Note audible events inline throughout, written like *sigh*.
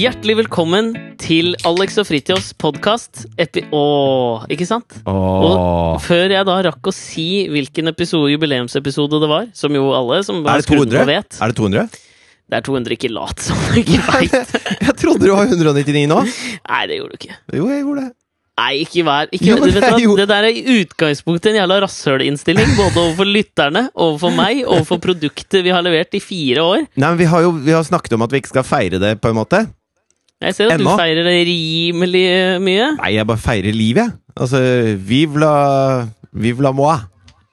Hjertelig velkommen til Alex og Fritjofs podkast. Åh, ikke sant? Åh. Og før jeg da rakk å si hvilken episode, jubileumsepisode det var, som jo alle som Er det 200? vet Er det 200? Det er 200, ikke lat som du ikke veit. *laughs* Jeg trodde du var 199 nå. Nei, det gjorde du ikke. Jo, jeg gjorde det. Nei, ikke vær ikke, Jo, vet det jo- Det der er i utgangspunktet en jævla rasshølinnstilling. Både overfor lytterne, overfor meg, overfor produktet vi har levert i fire år. Nei, men vi har jo vi har snakket om at vi ikke skal feire det, på en måte. Jeg ser at Ennå? du feirer det rimelig mye. Nei, jeg bare feirer livet, jeg. Altså, vive la Vive la moi.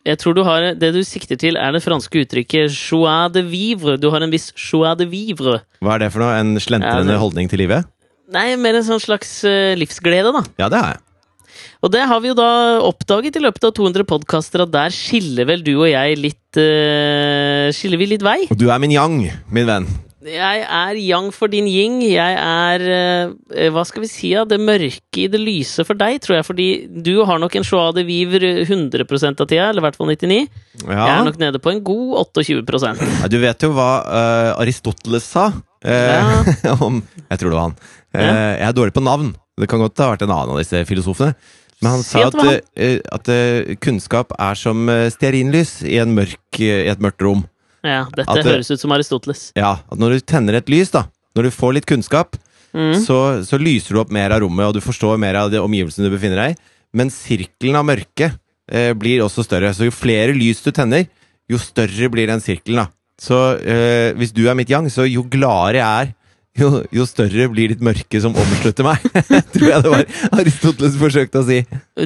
Jeg tror du har, Det du sikter til, er det franske uttrykket 'joie de vivre'. Du har en viss 'joie de vivre'. Hva er det for noe? En slentrende Ja, holdning til livet? Nei, mer en sånn slags eh, livsglede, da. Ja, det har jeg. Og det har vi jo da oppdaget i løpet av 200 podkaster, at der skiller vel du og jeg litt uh, Skiller vi litt vei? Og du er min yang, min venn. Jeg er yang for din ying. Jeg er eh, Hva skal vi si? Ja, det mørke i det lyse for deg, tror jeg. Fordi du har nok en joie de vivre 100% av tida, eller i hvert fall 99. Jeg er nok nede på en god 28 Ja, Du vet jo hva uh, Aristoteles sa eh, *laughs* om Jeg tror det var han. Uh, Jeg er dårlig på navn. Det kan godt ha vært en annen av disse filosofene. Men han sa at at, eh, eh, kunnskap er som eh, stearinlys i, en mørk, i et mørkt rom. Ja, dette At høres ut som Aristoteles. Ja, at når du tenner et lys, da, når du får litt kunnskap, Mm. så, så lyser du opp mer av rommet, og du forstår mer av de omgivelsene du befinner deg i. Men sirkelen av mørke eh, blir også større. Så jo flere lys du tenner, jo større blir den sirkelen. da. Så eh, hvis du er mitt yang, så jo gladere jeg er, jo, jo større blir ditt mørke som omslutter meg. *laughs* Tror jeg det var Aristoteles forsøkte å si.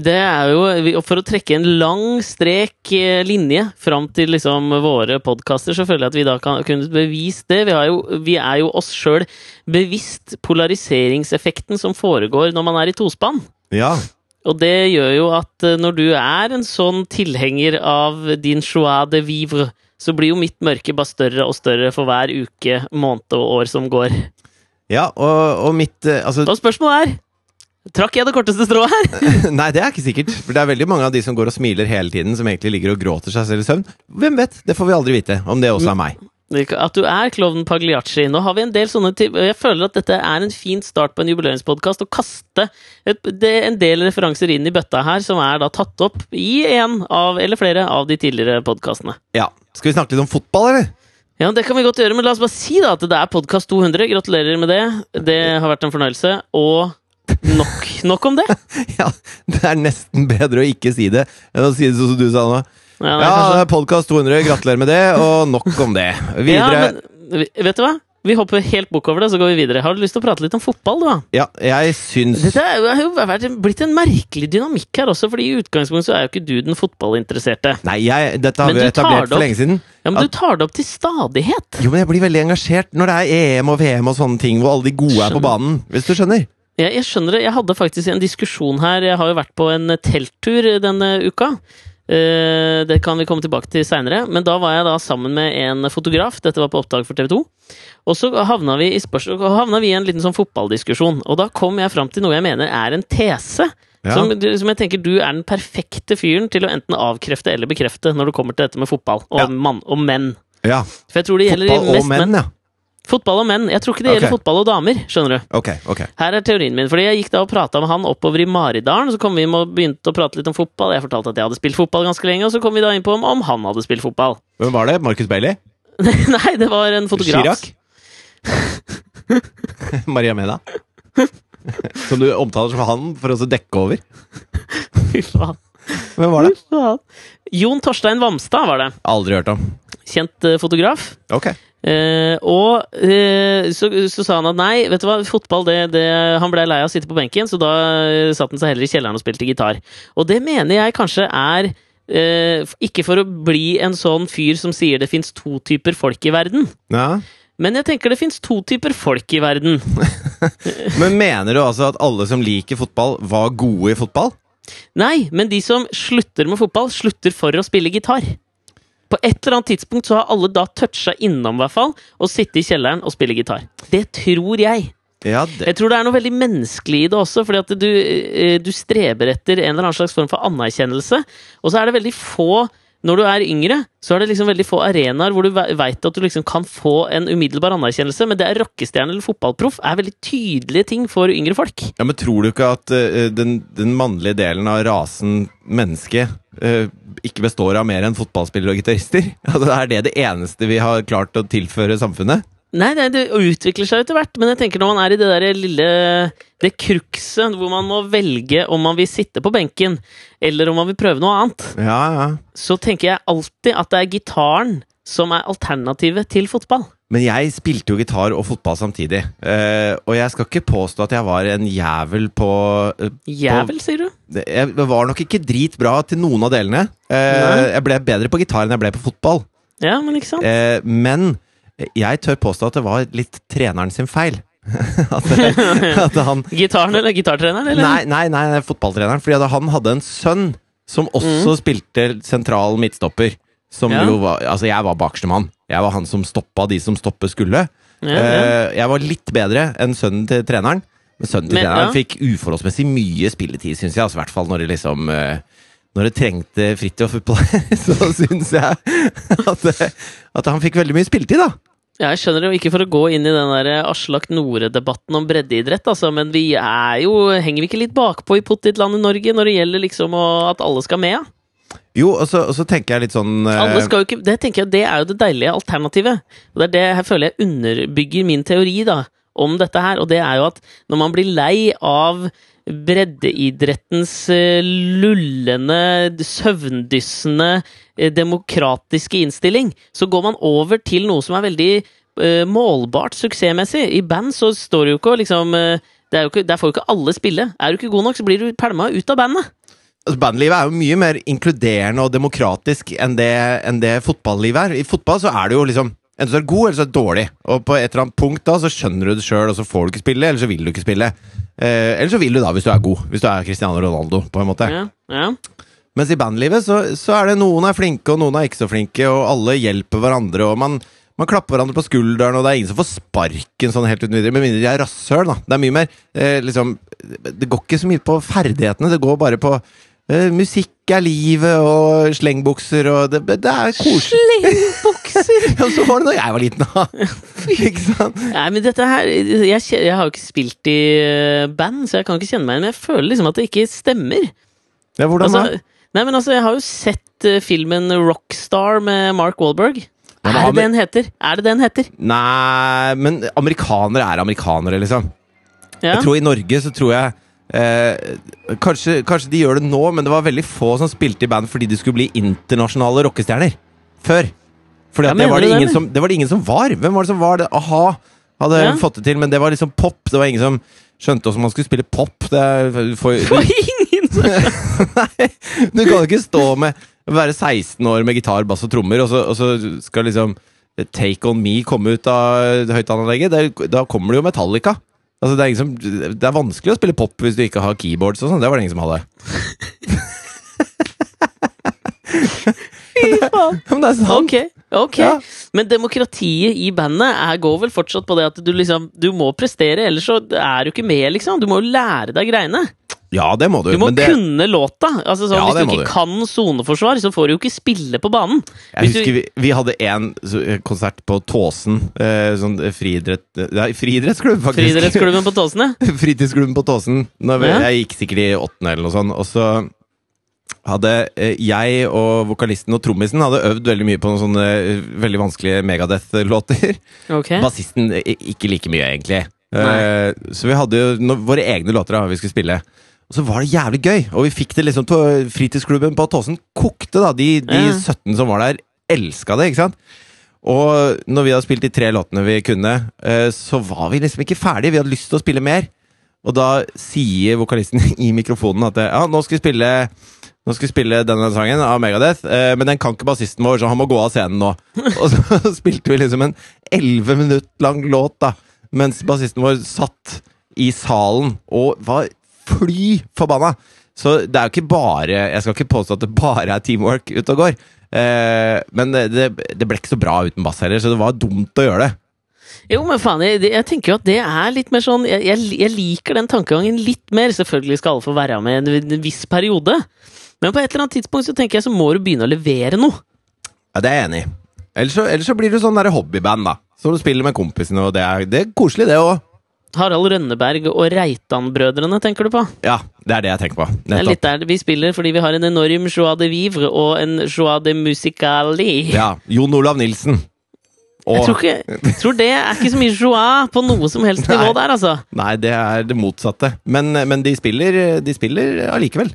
Det er jo For å trekke en lang strek eh, linje fram til liksom våre podkaster, så føler jeg at vi da kan kunne bevist det. Vi, har jo, vi er jo oss sjøl bevisst polariseringseffekten som foregår når man er i tospann. Ja. Og det gjør jo at eh, når du er en sånn tilhenger av din joie de vivre, så blir jo mitt mørke bare større og større for hver uke, måned og år som går. Ja og, og mitt eh, Altså, Og spørsmålet er Trakk jeg det korteste strået her? *laughs* Nei, det er ikke sikkert. For det er veldig mange av de som går og smiler hele tiden, som egentlig ligger og gråter seg selv i søvn. Hvem vet? Det får vi aldri vite. Om det også er meg. At du er klovnen Pagliacci. Nå har vi en del sånne til Jeg føler at dette er en fin start på en jubileumspodkast. Å kaste et, det, en del referanser inn i bøtta her, som er da tatt opp i en av, eller flere av de tidligere podkastene. Ja. Skal vi snakke litt om fotball, eller? Ja, det kan vi godt gjøre, men la oss bare si da at det er podkast 200. Gratulerer med det. Det har vært en fornøyelse. Og nok, nok om det. *laughs* Ja, det er nesten bedre å ikke si det enn å si det sånn som du sa nå. Ja, det er Ja, podkast 200, gratulerer med det, og nok om det. *laughs* Videre. Ja, men, vet du hva? Vi hopper helt bukk over det, så går vi videre. Har du lyst til å prate litt om fotball, du, da? Ja, jeg syns Dette har jo blitt en merkelig dynamikk her også, fordi i utgangspunktet så er jo ikke du den fotballinteresserte. Nei, jeg, dette har vi etablert for lenge siden. Ja, men du tar det opp til stadighet! Jo, men jeg blir veldig engasjert når det er EM og VM og sånne ting, hvor alle de gode er på banen. Hvis du skjønner? Jeg, jeg skjønner det. Jeg hadde faktisk en diskusjon her. Jeg har jo vært på en telttur denne uka. Eh, det kan vi komme tilbake til seinere. Men da var jeg da sammen med en fotograf. Dette var på opptak for TV 2. Og så havna vi i, havna vi i en liten sånn fotballdiskusjon. Og da kom jeg fram til noe jeg mener er en tese. Ja. Som, som jeg tenker du er den perfekte fyren til å enten avkrefte eller bekrefte når det kommer til dette med fotball og, Ja. mann, og menn. Ja. For jeg tror det gjelder Fotball mest menn, ja. Fotball og menn. Jeg tror ikke det gjelder okay. fotball og damer. skjønner du Ok, ok. her er teorien min. Fordi Jeg gikk da og prata med han oppover i Maridalen. Så kom vi inn og begynte å prate litt om fotball. Jeg fortalte at jeg hadde spilt fotball ganske lenge, og så kom vi da inn på om, om han hadde spilt fotball. Hvem var det? Marcus Bailey? *laughs* Nei, det var en fotograf. Chirac? *laughs* Maria Mena? *laughs* Som du omtaler som han for å dekke over? Fy faen. Hvem var det? Fy faen. Jon Torstein Vamstad var det. Aldri hørt om. Kjent eh, fotograf. Ok. Eh, og eh, så, så sa han at nei, vet du hva, fotball det, det Han blei lei av å sitte på benken, så da eh, satte han seg heller i kjelleren og spilte gitar. Og det mener jeg kanskje er eh, Ikke for å bli en sånn fyr som sier det fins to typer folk i verden. Ja. Men jeg tenker det fins to typer folk i verden. *laughs* Men mener du altså at alle som liker fotball, var gode i fotball? Nei, men de som slutter med fotball, slutter for å spille gitar. På et eller annet tidspunkt så har alle da toucha innom, i hvert fall, og sitte i kjelleren og spille gitar. Det tror jeg. Ja, det, Jeg tror det er noe veldig menneskelig i det også, fordi at du, eh, du streber etter en eller annen slags form for anerkjennelse. Og så er det veldig få når du er yngre, så er det liksom veldig få arenaer hvor du veit at du liksom kan få en umiddelbar anerkjennelse, men det er rockestjerne eller fotballproff er veldig tydelige ting for yngre folk. Ja, Men tror du ikke at uh, den, den, mannlige delen av rasen menneske uh, ikke består av mer enn fotballspillere og gitarister? *laughs* Altså, er det det eneste vi har klart å tilføre samfunnet? Nei, det, det utvikler seg etter hvert, men jeg tenker når man er i det der lille Det krukset hvor man må velge om man vil sitte på benken, eller om man vil prøve noe annet, ja, ja. så tenker jeg alltid at det er gitaren som er alternativet til fotball. Men jeg spilte jo gitar og fotball samtidig. Uh, og jeg skal ikke påstå at jeg var en jævel på uh, Jævel, på, sier du? Jeg var nok ikke dritbra til noen av delene. Uh, jeg ble bedre på gitar enn jeg ble på fotball. Ja, Men ikke sant? men jeg tør påstå at det var litt treneren sin feil. *laughs* at, at han *laughs* Gitaren eller gitartreneren? Eller? Nei, nei, nei, fotballtreneren. Fordi han hadde en sønn som også mm. spilte sentral midtstopper. Som ja. jo var Altså, jeg var bakerste mann. Jeg var han som stoppa de som stoppe skulle. Ja, ja. Uh, jeg var litt bedre enn sønnen til treneren. Men sønnen til Men, treneren fikk uforholdsmessig mye spilletid, syns jeg. Altså, I hvert fall når det liksom uh, når det trengte Fridtjof der, *laughs* så syns jeg at, at, han fikk veldig mye spilletid, da. Jeg skjønner jo ikke for å gå inn i den der Aslak Nore-debatten om breddeidrett, altså, men vi er jo Henger vi ikke litt bakpå i pottitlandet Norge når det gjelder liksom å, at alle skal med? Jo, og så, og så, tenker jeg litt sånn uh... Alle skal jo ikke Det tenker jeg, det er jo det deilige alternativet. Og det er det jeg føler jeg underbygger min teori da, om dette her, og det er jo at når man blir lei av breddeidrettens uh, lullende, søvndyssende Eh, demokratiske innstilling, så går man over til noe som er veldig uh, målbart suksessmessig. I band så står det jo ikke liksom det ikke, Der får jo ikke alle spille. Er du ikke god nok, så blir du pælma ut av bandet. Altså, bandlivet er jo mye mer inkluderende og demokratisk enn det, enn det fotballivet er. I fotball så er det jo liksom Enten så er du god, eller så er du dårlig. Og på et eller annet punkt da så skjønner du det sjøl, og så får du ikke spille, eller så vil du ikke spille. Eh, eller så vil du da, hvis du er god. Hvis du er Cristiano Ronaldo, på en måte. Ja, ja. Mens i bandlivet så, så, er det noen er flinke, og noen er ikke så flinke, og alle hjelper hverandre, og man, man klapper hverandre på skulderen, og det er ingen som får sparken sånn helt uten videre, med mindre de er rasshøl, da. Det er mye mer eh, liksom Det går ikke så mye på ferdighetene, det går bare på musikk er livet, og slengbukser, og det, det er koselig. Slengbukser! *laughs* ja, så var det da jeg var liten, da. *laughs* ikke sant? Nei, men dette her jeg, jeg, har jo ikke spilt i eh, band, så jeg kan ikke kjenne meg igjen, men jeg føler liksom at det ikke stemmer. Ja, hvordan altså, da? Nei, men altså, jeg har jo sett uh, filmen Rockstar med Mark Walberg. Er det den heter? Er det den heter? Nei, men amerikanere er amerikanere, liksom. Ja. Jeg tror I Norge så tror jeg eh, kanskje, kanskje, de gjør det nå, men det var veldig få som spilte i band fordi de skulle bli internasjonale rockestjerner. Før. Fordi ja, det, var det, det, som, det, var det ingen som var. Hvem var det som var det? A-ha hadde ja. fått det til, men det var liksom pop. Det var ingen som skjønte hvordan man skulle spille pop. Det, for, for ingen *laughs* Nei, du kan ikke stå med Være 16 år med gitar, bass og trommer, og så, og så skal liksom Take On Me komme ut av høyttaleranlegget. Da kommer det jo Metallica. Altså, det, er som, det, er vanskelig å spille pop hvis du ikke har keyboards og sånn. Det var det ingen som hadde. *laughs* Fy faen! Men det er sant. Okay. Ok, ja. Men demokratiet i bandet er, går vel fortsatt på det at du liksom Du må prestere, ellers så er du ikke med, liksom. Du må jo lære deg greiene. Ja, det må du. Du må det... kunne låta. Altså, sånn, ja, hvis du ikke du. kan soneforsvar, så får du jo ikke spille på banen. Jeg hvis husker du... vi, vi, hadde en konsert på Tåsen. Eh, sånn friidrett... Ja, friidrettsklubb, faktisk. Friidrettsklubben på Tåsen, ja. *laughs* Fritidsklubben på Tåsen. Vi, ja. Jeg gikk sikkert i åttende eller noe sånt. Og så hadde eh, jeg og vokalisten og trommisen hadde øvd veldig mye på noen sånne eh, veldig vanskelige Megadeth-låter. Okay. Bassisten ikke like mye, egentlig. Uh, så vi hadde jo våre egne låter da vi skulle spille. Og så var det jævlig gøy, og vi fikk det liksom til fritidsklubben på Tåsen. Kokte, da. De, de ja. 17 som var der, elska det, ikke sant? Og når vi hadde spilt de tre låtene vi kunne, uh, så var vi liksom ikke ferdige. Vi hadde lyst til å spille mer. Og da sier vokalisten *laughs* i mikrofonen at ja, nå skal vi spille nå skal vi spille denne sangen av Megadeth, eh, men den kan ikke bassisten vår, så han må gå av scenen nå. *laughs* Og så *laughs* spilte vi liksom en elleve minutt lang låt, da, mens bassisten vår satt i salen og var fly forbanna. Så det er jo ikke bare Jeg skal ikke påstå at det bare er teamwork ute og går. Eh, men det, det, ble ikke så bra uten bass heller, så det var dumt å gjøre det. Jo, men faen, jeg, jeg, tenker jo at det er litt mer sånn jeg, jeg, jeg liker den tankegangen litt mer. Selvfølgelig skal alle få være med en, en viss periode. Men på et eller annet tidspunkt så tenker jeg så må du begynne å levere noe. Ja, det er jeg enig i. Ellers så, ellers så blir du sånn der hobbyband, da. Som du spiller med kompisene, og det er, det er koselig, det òg. Harald Rønneberg og Reitan-brødrene, tenker du på? Ja, det er det jeg tenker på. Det er litt der vi spiller fordi vi har en enorm joie de vivre og en joie de musicali. Ja. Jon Olav Nilsen. Og, Jeg tror, ikke, jeg tror det er ikke så mye joie på noe som helst nivå Nei. der, altså. Nei, det er det motsatte. Men, men de spiller De spiller allikevel.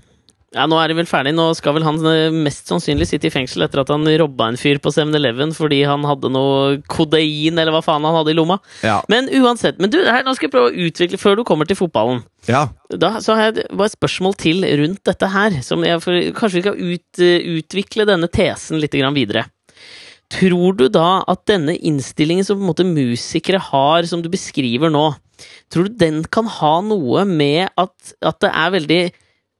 Ja, Nå er det vel ferdig. Nå skal vel han eh, mest sannsynlig sitte i fengsel etter at han robba en fyr på 7-Eleven fordi han hadde noe kodein, eller hva faen han hadde i lomma. Ja. Men uansett. Men du, her, nå skal jeg prøve å utvikle før du kommer til fotballen. ja. Da så har jeg bare et spørsmål til rundt dette her. Som jeg, for, kanskje vi skal ut, eh, utvikle denne tesen litt grann videre. Tror du da at denne innstillingen som på en måte musikere har, som du beskriver nå, tror du den kan ha noe med at, at det er veldig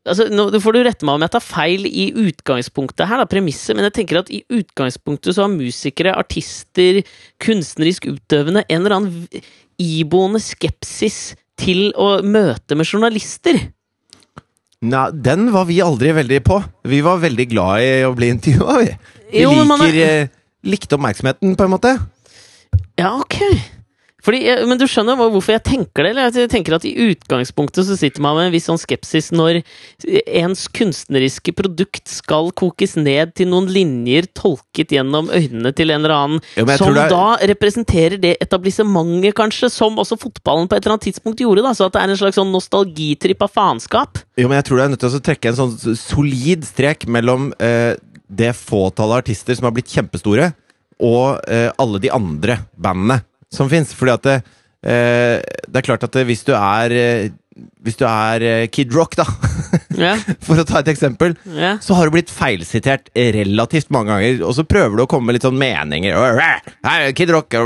Altså, nå får du rette meg om jeg tar feil i utgangspunktet her, da, premisset, men jeg tenker at i utgangspunktet så har musikere, artister, kunstnerisk utøvende en eller annen iboende skepsis til å møte med journalister. Nei, den var vi aldri veldig på. Vi var veldig glad i å bli intervjua, vi. Vi Jo, liker, er- eh, Likte oppmerksomheten, på en måte. Ja, ok. Fordi, men du skjønner hvorfor jeg tenker det? Eller? Jeg tenker at I utgangspunktet så sitter man med en viss sånn skepsis når ens kunstneriske produkt skal kokes ned til noen linjer tolket gjennom øynene til en eller annen, Jo, som er- da representerer det etablissementet, kanskje, som også fotballen på et eller annet tidspunkt gjorde. da, Så at det er en slags sånn nostalgitripp av faenskap. Jo, men jeg tror du er nødt til å trekke en sånn solid strek mellom eh, det fåtallet artister som har blitt kjempestore, og eh, alle de andre bandene som fins. Fordi at det, eh, det er klart at det, hvis du er eh, Hvis du er eh, Kid Rock, da, *laughs* for å ta et eksempel, ja. så har du blitt feilsitert relativt mange ganger, og så prøver du å komme med litt sånn meninger. Kid Rock.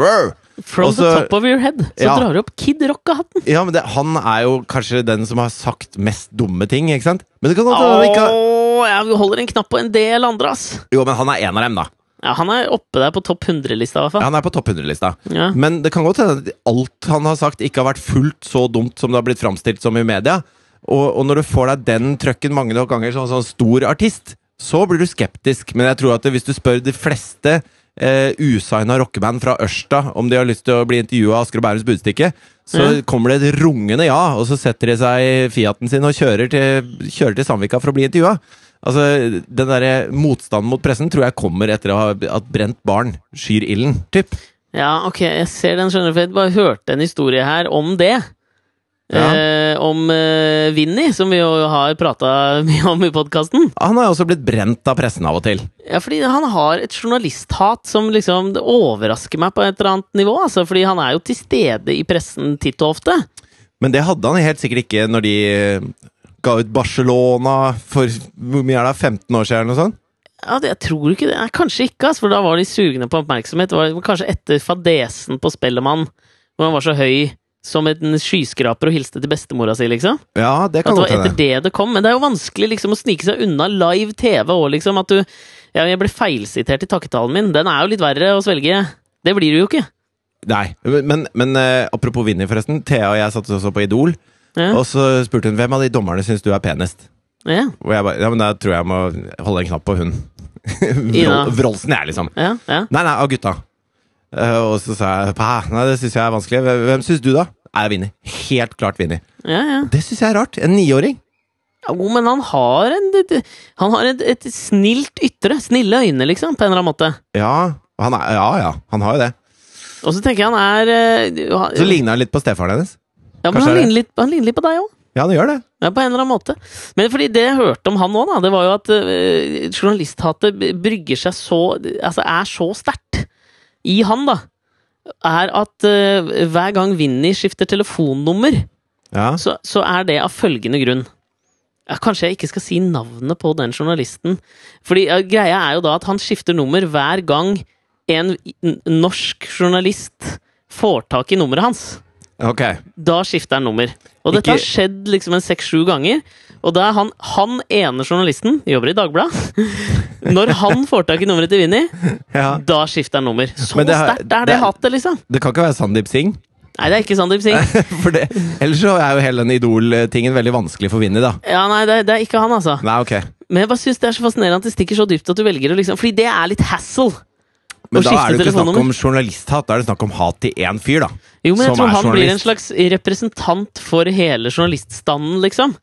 From Også, the top of your head. Så Ja. drar du opp Kid Rock-hatten. Ja, men det, Han er jo kanskje den som har sagt mest dumme ting, ikke sant? Men det kan godt hende han ikke har jeg holder en knapp på en del andre, ass. Jo, men han er en av dem, da. Ja, Han er oppe der på topp 100-lista, i hvert fall. Ja, Han er på topp 100-lista. Ja. Men det kan godt hende at alt han har sagt, ikke har vært fullt så dumt som det har blitt framstilt som i media. Og, og når du får deg den trøkken mange nok ganger som sånn stor artist, så blir du skeptisk. Men jeg tror at hvis du spør de fleste eh, usigna rockeband fra Ørsta om de har lyst til å bli intervjua av Asker og Bærums Budstikke, så Ja. kommer det et rungende ja, og så setter de seg i Fiaten sin og kjører til, kjører til Sandvika for å bli intervjua. Altså, Den der motstanden mot pressen tror jeg kommer etter å ha, at brent barn skyr ilden. Typ. ja, ok, jeg ser den, skjønner. For jeg bare hørte en historie her om det. Ja. Eh, om eh, Vinni, som vi jo har prata *laughs* mye om i podkasten. Han har jo også blitt brent av pressen av og til. Ja, fordi han har et journalisthat som liksom det overrasker meg på et eller annet nivå. Altså, fordi han er jo til stede i pressen titt og ofte. Men det hadde han helt sikkert ikke når de ga ut Barcelona for hvor mye er det, 15 år siden eller noe sånt? Ja, det, jeg tror ikke det. Nei, kanskje ikke, altså, for da var de sugne på oppmerksomhet. Det var kanskje etter fadesen på Spellemann, hvor han var så høy som en skyskraper og hilste til bestemora si, liksom. Ja, det kan At det var etter det det kom. Men det er jo vanskelig liksom å snike seg unna live TV òg, liksom. At du Ja, jeg ble feilsitert i takketalen min. Den er jo litt verre å svelge. Det blir du jo ikke. Nei, men, men eh, apropos Vinni, forresten. Thea og jeg satt også på Idol, Ja. og så spurte hun hvem av de dommerne syns du er penest. Ja, Og jeg bare Ja, men da tror jeg jeg må holde en knapp på hun. Ina. Vrol- jeg, liksom. ja, ja. Nei, nei, av gutta. Eh, og så sa jeg nei, det syns jeg er vanskelig. Hvem, syns du, da? Er jeg vinner. Helt klart vinner. ja, ja. Det syns jeg er rart. En niåring. Jo, men han har en Han har et, et snilt ytre. Snille øyne, liksom, på en eller annen måte. Ja, han er, ja, ja, han har jo det. Og så tenker jeg han er uh, Så ligner han litt på stefaren hennes. Ja, men han er ligner, litt, han ligner litt på deg òg. Ja, han gjør det. Ja, på en eller annen måte. Men fordi det jeg hørte om han òg, det var jo at uh, journalisthatet brygger seg så Altså er så sterkt i han, da. Er at eh, hver gang Vinni skifter telefonnummer, Ja. så, så er det av følgende grunn. Ja, kanskje jeg ikke skal si navnet på den journalisten. Fordi ja, Greia er jo da at han skifter nummer hver gang en norsk journalist får tak i nummeret hans. Ok. Da skifter han nummer. Og dette har skjedd liksom en seks-sju ganger. Og da er han, han ene journalisten, jobber i Dagbladet *laughs* Når han får tak i nummeret til Vinni, *laughs* Ja. da skifter han nummer. Så sterkt er det det- hatet, liksom! Det kan ikke være Sandeep Singh. Nei, det er ikke Sandeep Singh. *laughs* For det, ellers så er jo hele den Idol-tingen veldig vanskelig for Vinni, da. Ja, nei, det, det er ikke han, altså. Nei, ok. Men jeg bare synes det er så fascinerende at det stikker så dypt at du velger å liksom Fordi det er litt hassle. Men da er det ikke snakk om journalisthat, da er det snakk om hat til én fyr, da. Jo, men jeg tror han blir en slags representant for hele journaliststanden, liksom.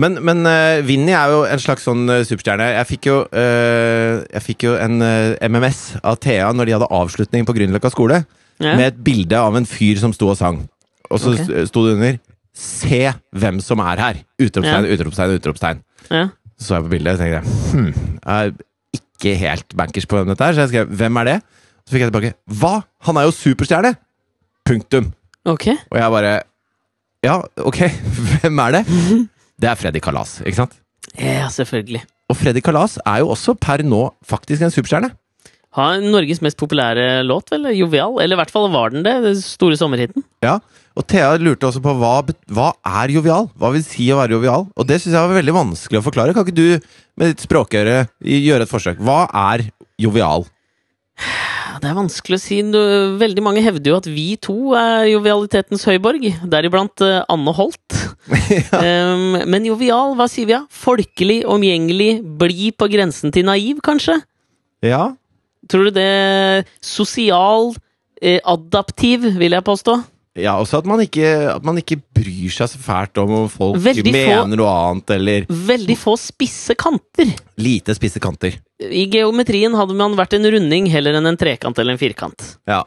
Men, men uh, Vinni er jo en slags sånn uh, superstjerne. Jeg fikk jo, uh, jeg fikk jo en MMS av Thea når de hadde avslutning på Grünerløkka skole, Ja. med et bilde av en fyr som sto og sang. Og så okay. sto det under 'Se hvem som er her!' Utropstegn, utropstegn, utropstegn. Ja. Så så jeg på bildet og tenkte jeg, hm, ikke helt bankers på hvem dette er, så jeg skrev 'Hvem er det?' Så fikk jeg tilbake 'Hva? Han er jo superstjerne!' Punktum. Ok. Og jeg bare Ja, ok, *laughs* hvem er det? *laughs* Det er Freddy Kalas, ikke sant? Ja, selvfølgelig. Og Freddy Kalas er jo også per nå faktisk en superstjerne. Har Norges mest populære låt, vel? Jovial? Eller i hvert fall var den det. Den store sommerhiten. Ja, Og Thea lurte også på hva, hva er jovial? Hva vil si å være jovial? Og det syns jeg var veldig vanskelig å forklare. Kan ikke du med ditt språkøre gjøre et forsøk? Hva er jovial? Det er vanskelig å si. Veldig mange hevder jo at vi to er jovialitetens høyborg. Deriblant eh, Anne Holt. *laughs* um, men jovial, hva sier vi da? Folkelig, omgjengelig, blid på grensen til naiv, kanskje? Ja, Tror du det Sosial, eh, adaptiv, vil jeg påstå. ja også at man, ikke, at man ikke bryr seg så fælt om om folk Veldig få- mener noe annet, eller Veldig få spisse kanter. lite spisse kanter. I geometrien hadde man vært en runding heller enn en trekant eller en firkant. Ja.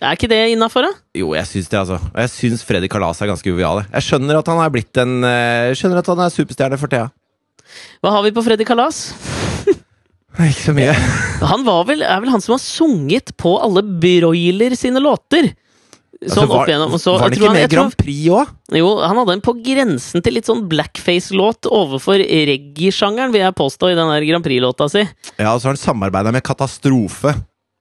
Er ikke det innafor, da? Jo, jeg syns det, altså. Og jeg syns Freddy Kalas er ganske jovial. Jeg skjønner at han er blitt en eh, Jeg skjønner at han er superstjerne for Thea. Hva har vi på Freddy Kalas? Ikke så mye. Han var vel, er vel han som har sunget på alle Broiler sine låter. Sånn Altså, var, opp igjennom. Så, var det ikke han- med tror- Grand Prix òg? Jo, han hadde en på grensen til litt sånn blackface-låt overfor reggae-sjangeren, vil jeg påstå, i den der Grand Prix-låta si. Ja, og så har han samarbeida med Katastrofe.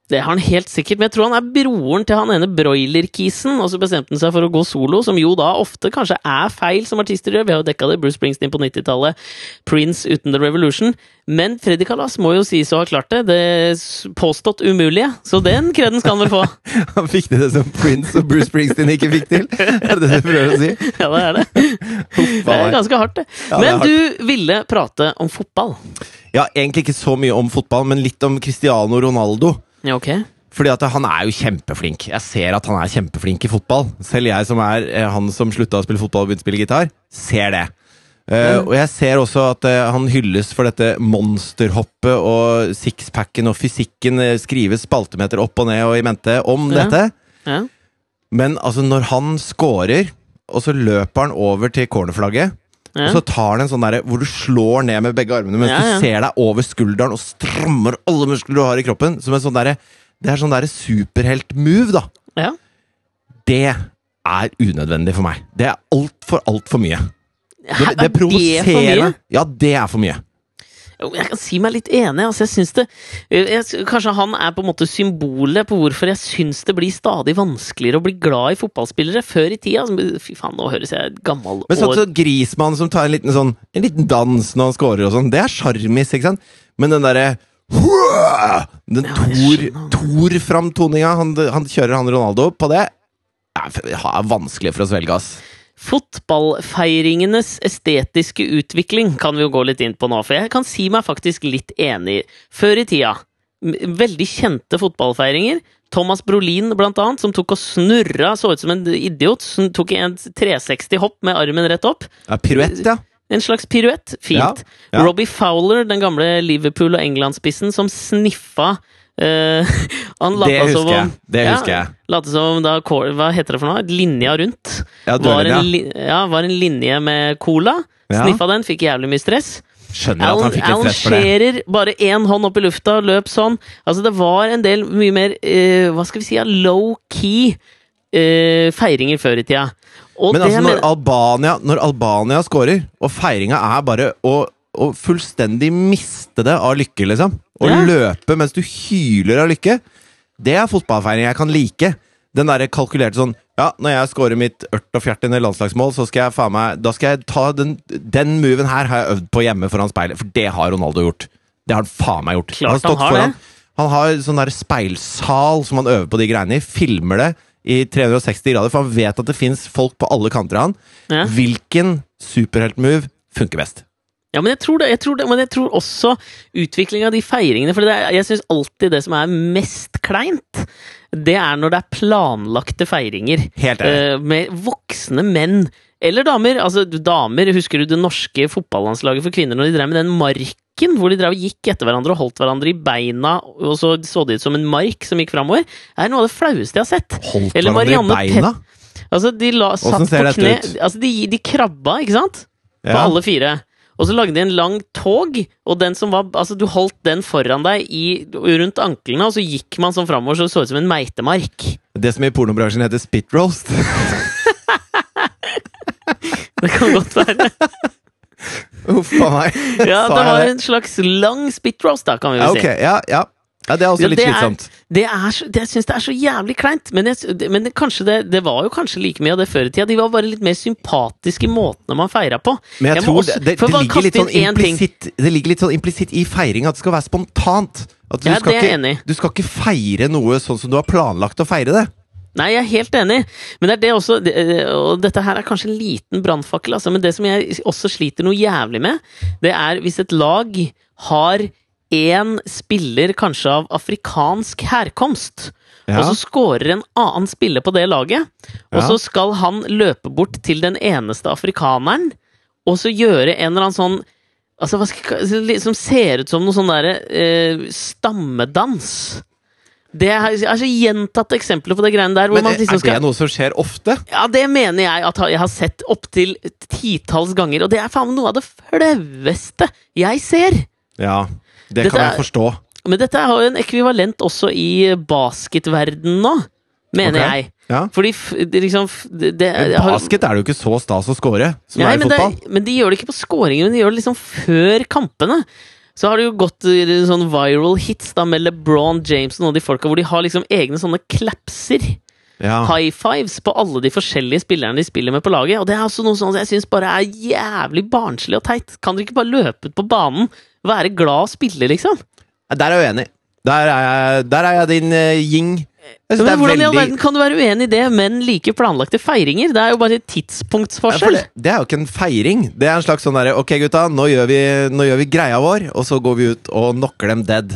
Det har han helt sikkert, men jeg tror han er broren til han ene broiler-kisen, og så bestemte han seg for å gå solo, som jo da ofte kanskje er feil som artister gjør. Vi har jo dekka det, Bruce Springsteen på 90-tallet, Prince uten The Revolution. Men Freddy Kalas må jo sies å ha klart det, det påstått umulige, så den kreden skal han vel få. *laughs* Han fikk til det som Prince og Bruce Springsteen ikke fikk til! Er det det du prøver å si? *laughs* Ja, det er det. *laughs* Det er ganske hardt, det. Ja, det Men du ville prate om fotball. Ja, egentlig ikke så mye om fotball, men litt om Cristiano Ronaldo. Ja, ok. Fordi at han er jo kjempeflink. Jeg ser at han er kjempeflink i fotball. Selv jeg som er eh, han som slutta å spille fotball og begynte å spille gitar, ser det. Uh, og jeg ser også at uh, han hylles for dette monsterhoppet og sixpacken og fysikken. Uh, skrives spaltemeter opp og ned og i mente om Ja. dette. Ja. Men altså, når han scorer, og så løper han over til cornerflagget Ja. Og så tar han en sånn derre hvor du slår ned med begge armene mens Ja, ja. du ser deg over skulderen og strammer alle muskler du har i kroppen. Som en sånn derre Det er sånn derre superhelt-move, da. ja. Det er unødvendig for meg. Det er altfor, altfor mye. Det, det er provoserer meg. Ja, det er for mye. Jeg kan si meg litt enig. Altså, jeg synes det jeg, Kanskje han er på en måte symbolet på hvorfor jeg syns det blir stadig vanskeligere å bli glad i fotballspillere. Før i tida altså, Fy faen, nå høres jeg gammel Men sånn som Grismann som tar en liten, sånn, en liten dans når han scorer og sånn, det er sjarmis, ikke sant? Men den derre Den Ja. Tor-framtoninga han, han kjører han Ronaldo på det, er vanskelig for å svelge, ass. Fotballfeiringenes estetiske utvikling kan vi jo gå litt inn på nå, for jeg kan si meg faktisk litt enig. Før i tida, veldig kjente fotballfeiringer. Thomas Brolin, blant annet, som tok og snurra, så ut som en idiot. Som tok en 360-hopp med armen rett opp. Ja, Piruett, ja. En slags piruett. Fint. Ja, ja. Robbie Fowler, den gamle Liverpool- og England-spissen, som sniffa eh, *laughs* Han Det som husker jeg. om Det Ja, husker jeg. Late som da Hva heter det for noe? Linja rundt. Ja, Var en, ja, var en linje med cola. Ja. Sniffa den, fikk jævlig mye stress. Skjønner at han fikk Alan stress for det. Shearer, bare én hånd opp i lufta, løp sånn. Altså, det var en del mye mer uh, Hva skal vi si? Low-key uh, feiringer før i tida. Og Men det altså, når Albania, når Albania scorer, og feiringa er bare å, å fullstendig miste det av lykke, liksom. Å Ja. løpe mens du hyler av lykke. Det er fotballfeiring jeg kan like. Den derre kalkulerte sånn Ja, når jeg scorer mitt ørt og fjertende landslagsmål, så skal jeg faen meg Da skal jeg ta den Den moven her har jeg øvd på hjemme foran speilet, for det har Ronaldo gjort. Det har han faen meg gjort. Klart han har foran- det. Han har sånn der speilsal som han øver på de greiene i. Filmer det i 360 grader, for han vet at det fins folk på alle kanter av han. Ja. Hvilken superheltmove funker best? Ja, men jeg tror det. Jeg tror det men jeg tror også utviklinga av de feiringene. For det er, jeg syns alltid det som er mest kleint, det er når det er planlagte feiringer. Helt. Eh, med voksne menn. Eller damer. Altså, damer, Husker du det norske fotballandslaget for kvinner når de drev med den marken? Hvor de drev og gikk etter hverandre og holdt hverandre i beina, og så så det ut som en mark som gikk framover? Det er noe av det flaueste jeg har sett. Holdt Eller hverandre i beina? Altså, de la, satt på kne ut? Altså, de, de krabba, ikke sant? På Ja. alle fire. Og så lagde de en lang tog, og den som var Altså, du holdt den foran deg i, rundt anklene, og så gikk man sånn framover så det så ut som en meitemark. Det som i pornobransjen heter spit roast. *laughs* Det kan godt være. Uff a meg. Ja, det var en slags lang spit roast, da, kan vi vel si. Ja, ja. ja, det er også litt slitsomt. Det er så, det, jeg syns det er så jævlig kleint, men, jeg, det- men det, kanskje det, det var jo kanskje like mye av det før i tida. De var bare litt mer sympatiske måtene man feira på. Men jeg, Jeg tror også- det, ligger litt sånn implicit implisitt, det ligger litt sånn implisitt i feiring at det skal være spontant. At du, Ja, skal ikke, i. du skal ikke feire noe sånn som du har planlagt å feire det. Nei, jeg er helt enig, men det er det også Og dette her er kanskje en liten brannfakkel, altså, men det som jeg også sliter noe jævlig med, det er hvis et lag har én spiller kanskje av afrikansk herkomst, Ja. og så scorer en annen spiller på det laget, og Ja. så skal han løpe bort til den eneste afrikaneren, og så gjøre en eller annen sånn Altså, jeg Som ser ut som noe sånn derre eh, stammedans. Det er, er så gjentatte eksempler på det greiene der. Hvor Men man er liksom skal det noe som skjer ofte? ja, det mener jeg at jeg har sett opptil titalls ganger, og det er faen meg noe av det flaueste jeg ser! Ja, det Dette kan jeg er- forstå. Men dette har jo en ekvivalent også i basketverdenen nå, mener okay. jeg. Ja. Fordi det liksom det, det, basket er det jo ikke så stas å score som Nei, er i men, det, men de gjør det ikke på scoringen, men de gjør det liksom før kampene. Så har det jo gått eh, sånn viral hits da med LeBron James og noen av de folka hvor de har liksom egne sånne klapser. Ja. high fives på alle de forskjellige spillerne de spiller med på laget. Og det er også noe sånn jeg syns bare er jævlig barnslig og teit. Kan dere ikke bare løpe ut på banen, være glad og spille, liksom? Der er jeg uenig. Der er jeg, der er jeg din uh, ying. Men hvordan veldig... i all verden kan du være uenig i det, men like planlagte feiringer? Det er jo bare Ja, for tidspunktsforskjell. det, det er jo ikke en feiring. Det er en slags sånn derre Ok, gutta, nå gjør, vi, nå gjør vi greia vår, og så går vi ut og knocker dem dead.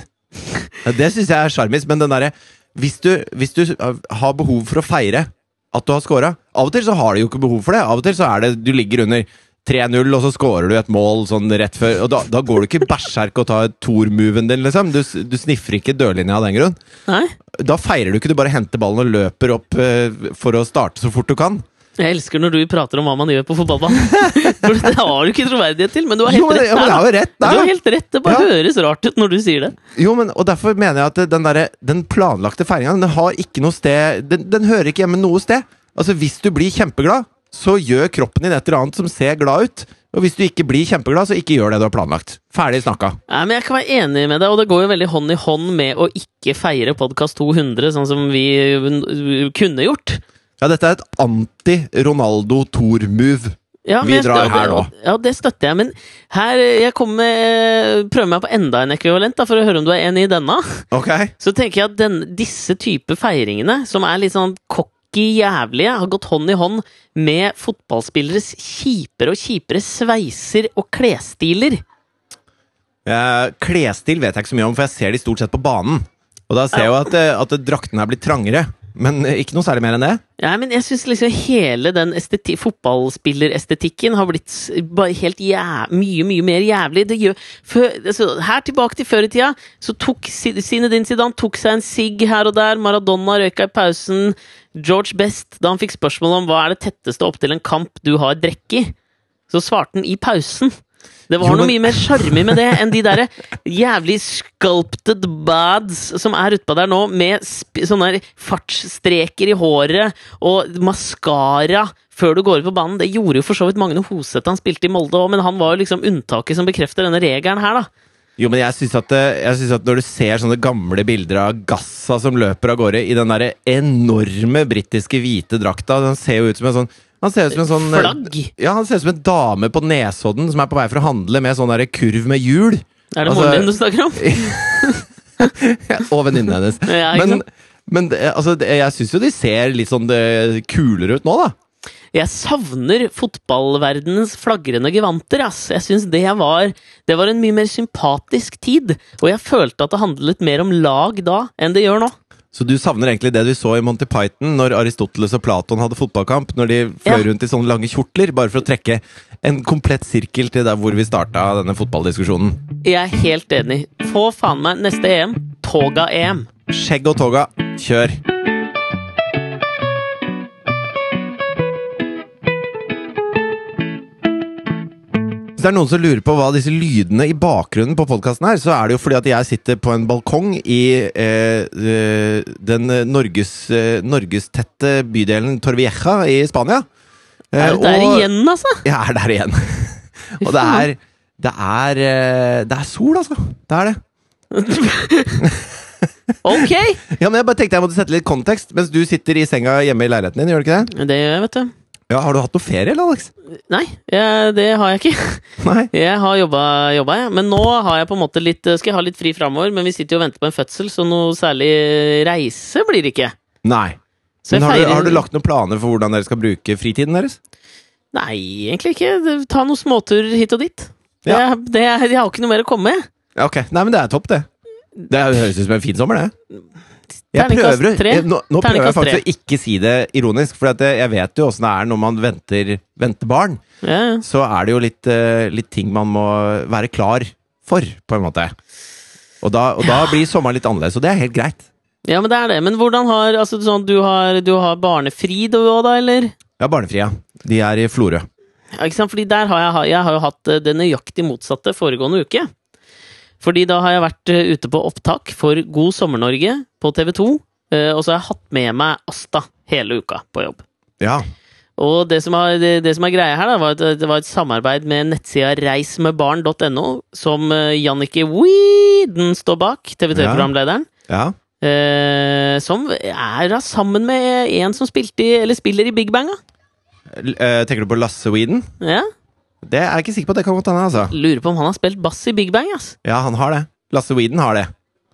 Det syns jeg er sjarmis, men den derre hvis, du- hvis du har behov for å feire at du har scora Av og til så har du jo ikke behov for det. Av og til så er det du ligger under 3-0, og så scorer du et mål sånn rett før. Og da, da går du ikke berserk og tar Thor-moven din, liksom. Du, du sniffer ikke dørlinja av den grunn. Nei? Da feirer du ikke, du bare henter ballen og løper opp uh, for å starte så fort du kan. Jeg elsker når du prater om hva man gjør på fotballbanen. *laughs* For det har du ikke troverdighet til, men du har helt Jo, men, rett ja, der. har rett Du har helt rett, Det bare Ja. høres rart ut når du sier det. Jo, men, og derfor mener jeg at den, der, den planlagte feiringa den har ikke noe sted den, den hører ikke hjemme noe sted. Altså, Hvis du blir kjempeglad, så gjør kroppen din et eller annet som ser glad ut. Og hvis du ikke blir kjempeglad, så ikke gjør det du har planlagt. Ferdig snakka. Nei, men Jeg kan være enig med deg, og det går jo veldig hånd i hånd med å ikke feire Podkast 200, sånn som vi uh, kunne gjort. Ja, dette er et anti-Ronaldo-Tor-move. Ja, Vi drar her nå. Ja, det støtter jeg, men her jeg kommer med, prøver meg på enda en ekvivalent, da, for å høre om du er enig i denne. Okay. Så tenker jeg at den, disse type feiringene, som er litt sånn cocky jævlige, har gått hånd i hånd med fotballspilleres kjipere og kjipere sveiser og klesstiler. Eh, klesstil vet jeg ikke så mye om, for jeg ser de stort sett på banen. Og da ser jeg jo at, eh, at draktene er blitt trangere. Men eh, ikke noe særlig mer enn det. Ja, men jeg syns liksom hele den esteti- fotballspillerestetikken har blitt helt mye, mye mer jævlig. Gjør, for, altså, her tilbake til før i tida, så tok Zinedine Zidane tok seg en sigg her og der. Maradona røyka i pausen. George Best, da han fikk spørsmål om hva er det tetteste opp til en kamp du har drukket, så svarte han i pausen. Det var Jo, noe mye mer sjarmig med det enn de derre jævlig sculpted bads som er utpå der nå, med sånne fartsstreker i håret og maskara før du går ut på banen. Det gjorde jo for så vidt Magne Hoseth, han spilte i Molde òg, men han var jo liksom unntaket som bekrefter denne regelen her, da. Jo, men jeg syns at, eh, at når du ser sånne gamle bilder av Gassa som løper av gårde i den der enorme britiske hvite drakta Den ser jo ut som en sånn han ser ut som en sånn eh, Flagg! Ja, han ser ut som en dame på Nesodden som er på vei for å handle med sånn der kurv med hjul. Er det Altså- moren din du snakker om? *laughs* Og venninnen hennes. Ja, Men, men altså, jeg syns jo de ser litt sånn det, kulere ut nå, da. Jeg savner fotballverdenens flagrende gevanter, ass. Jeg synes det var Det var en mye mer sympatisk tid, og jeg følte at det handlet mer om lag da enn det gjør nå. Så du savner egentlig det du så i Monty Python når Aristoteles og Platon hadde fotballkamp? Når de fløy Ja. rundt i sånne lange kjortler, bare for å trekke en komplett sirkel til der hvor vi starta denne fotballdiskusjonen. Jeg er helt enig. Få faen meg neste EM. Toga-EM. Skjegg og toga, kjør! Hvis det er noen som lurer på hva disse lydene i bakgrunnen på podkasten er, så er det jo fordi at jeg sitter på en balkong i eh, eh, den eh, Norges, eh, norgestette bydelen Torvieja i Spania. Eh, Er du der og- igjen, altså? Jeg er der igjen. *laughs* og det er det er, eh, det er sol, altså. Det er det. *laughs* Ok! *laughs* Ja, men jeg bare tenkte jeg måtte sette litt kontekst mens du sitter i senga hjemme i leiligheten din. gjør du ikke det? Det gjør jeg, vet du. Ja, Har du hatt noe ferie, eller, Alex? Nei, jeg, det har jeg ikke. *laughs* Nei? Jeg har jobba, jobba, jeg. Men nå har jeg på en måte litt, skal jeg ha litt fri framover. Men vi sitter jo og venter på en fødsel, så noe særlig reise blir det ikke. Nei. Men har du, har du lagt noen planer for hvordan dere skal bruke fritiden deres? Nei, egentlig ikke. Ta noen småturer hit og dit. Det, Ja. det, jeg har ikke noe mer å komme med. Ok. Nei, men det er topp, det. Det høres ut som en fin sommer, det. Jeg prøver, jeg, nå, nå prøver jeg faktisk å ikke si det ironisk, for jeg, vet jo åssen det er når man venter, venter barn. Ja, ja. Så er det jo litt, eh, litt ting man må være klar for, på en måte. Og da, og da blir sommeren litt annerledes, og det er helt greit. ja, men det er det. Men hvordan har Altså, sånn, du har, du har barnefri du òg, da, eller? Ja, barnefri, ja. De er i Florø. Ja, ikke sant? Fordi der har jeg, jeg har jo hatt eh, det nøyaktig motsatte foregående uke. Fordi da har jeg vært eh, ute på opptak for God sommer-Norge på TV 2. eh, Og så har jeg hatt med meg Asta hele uka på jobb. Ja. Og det som er, det, det som er greia her, da, var at det var et samarbeid med nettsida reismedbarn.no, som eh, Jannicke Weeden står bak, TV3-programlederen. ja. Eh, som er da sammen med en som spilte i, eller spiller i Big Bang. Da. Eh, tenker du på Lasse Weeden? Ja. Det er jeg ikke sikker på. Det kan godt hende, altså. Lurer på om han har spilt bass i Big Bang. ass. Ja, han har det. Lasse Weeden har det.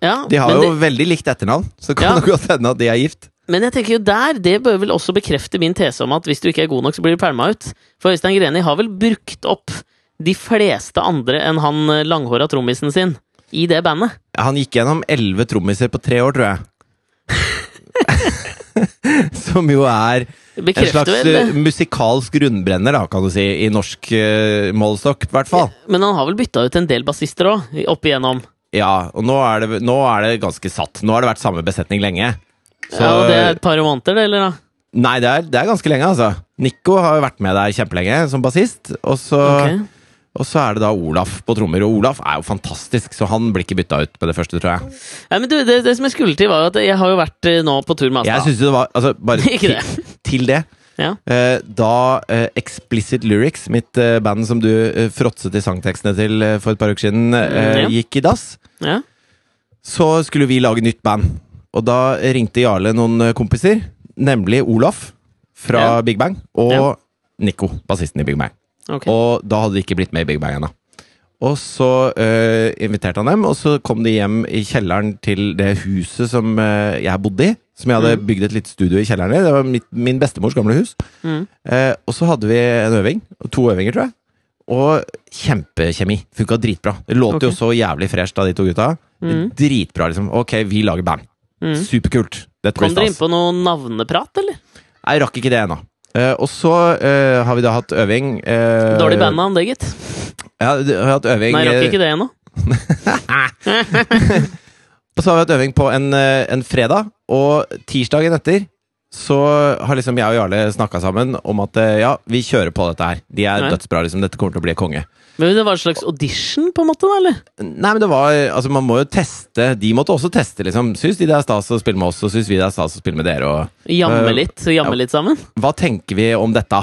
Ja, De har jo det- veldig likt etternavn, så kan Ja. det godt hende at de er gift. Men jeg tenker jo der, det bør vel også bekrefte min tese om at hvis du ikke er god nok, så blir du pælma ut. For Øystein Greni har vel brukt opp de fleste andre enn han eh, langhåra trommisen sin i det bandet. Han gikk gjennom elleve trommiser på tre år, tror jeg. *laughs* *laughs* Som jo er en slags eh, musikalsk rundbrenner, da, kan du si, i norsk uh, målestokk, i hvert fall. Men han har vel bytta ut en del bassister òg, opp igjennom. Ja, og nå er, det, nå er det ganske satt. Nå har det vært samme besetning lenge. Så- Ja, og det er et par måneder, det, eller da? Nei, det er, det er ganske lenge, altså. Nico har jo vært med der kjempelenge som bassist. Og så, Ok. Og så er det da Olaf på trommer. Og Olaf er jo fantastisk, så han blir ikke bytta ut med det første, tror jeg. Ja, men du, det, det som jeg skulle til, var at jeg har jo vært eh, nå på tur med Jeg synes det var Altså, bare *laughs* til, det. til det. Ja. Eh, da eh, Explicit Lyrics, mitt eh, band som du eh, fråtset i sangtekstene til for et par uker siden, Mm, ja. gikk i dass, Ja. så skulle vi lage nytt band. Og da ringte Jarle noen kompiser, nemlig Olaf fra. Big Bang og. Nico, bassisten i Big Bang. Ok. Og da hadde de ikke blitt med i Big Bang ennå. Og så eh, inviterte han dem, og så kom de hjem i kjelleren til det huset som eh, jeg bodde i. Som jeg hadde Mm. bygd et lite studio i kjelleren i. Det var mitt, min bestemors gamle hus. Mm. Eh, og så hadde vi en øving. To øvinger, tror jeg. Og kjempekjemi. Funka dritbra. Det låt jo så jævlig fresht av de to gutta. Mm. Dritbra, liksom. Ok, vi lager band. Mm. Superkult. Dette blir Kom dere inn på noe navneprat, eller? Jeg rakk ikke det ennå. Eh, og så eh, har vi da hatt øving eh, Dårlig bandnavn, det, gitt. Ja, vi har hatt øving Nei, jeg rakk ikke det ennå. *laughs* Og så har vi hatt øving på en, en fredag, og tirsdagen etter så har liksom jeg og Jarle snakka sammen om at eh, ja, vi kjører på dette her. De er Nei. dødsbra, liksom. Dette kommer til å bli konge. Men det var en slags audition, på en måte, da, eller? Nei, men det var Altså, man må jo teste. De måtte også teste, liksom. Syns de det er stas å spille med oss, og syns vi det er stas å spille med dere, og Jamme Eh, litt, jamme ja. litt sammen? hva tenker vi om dette?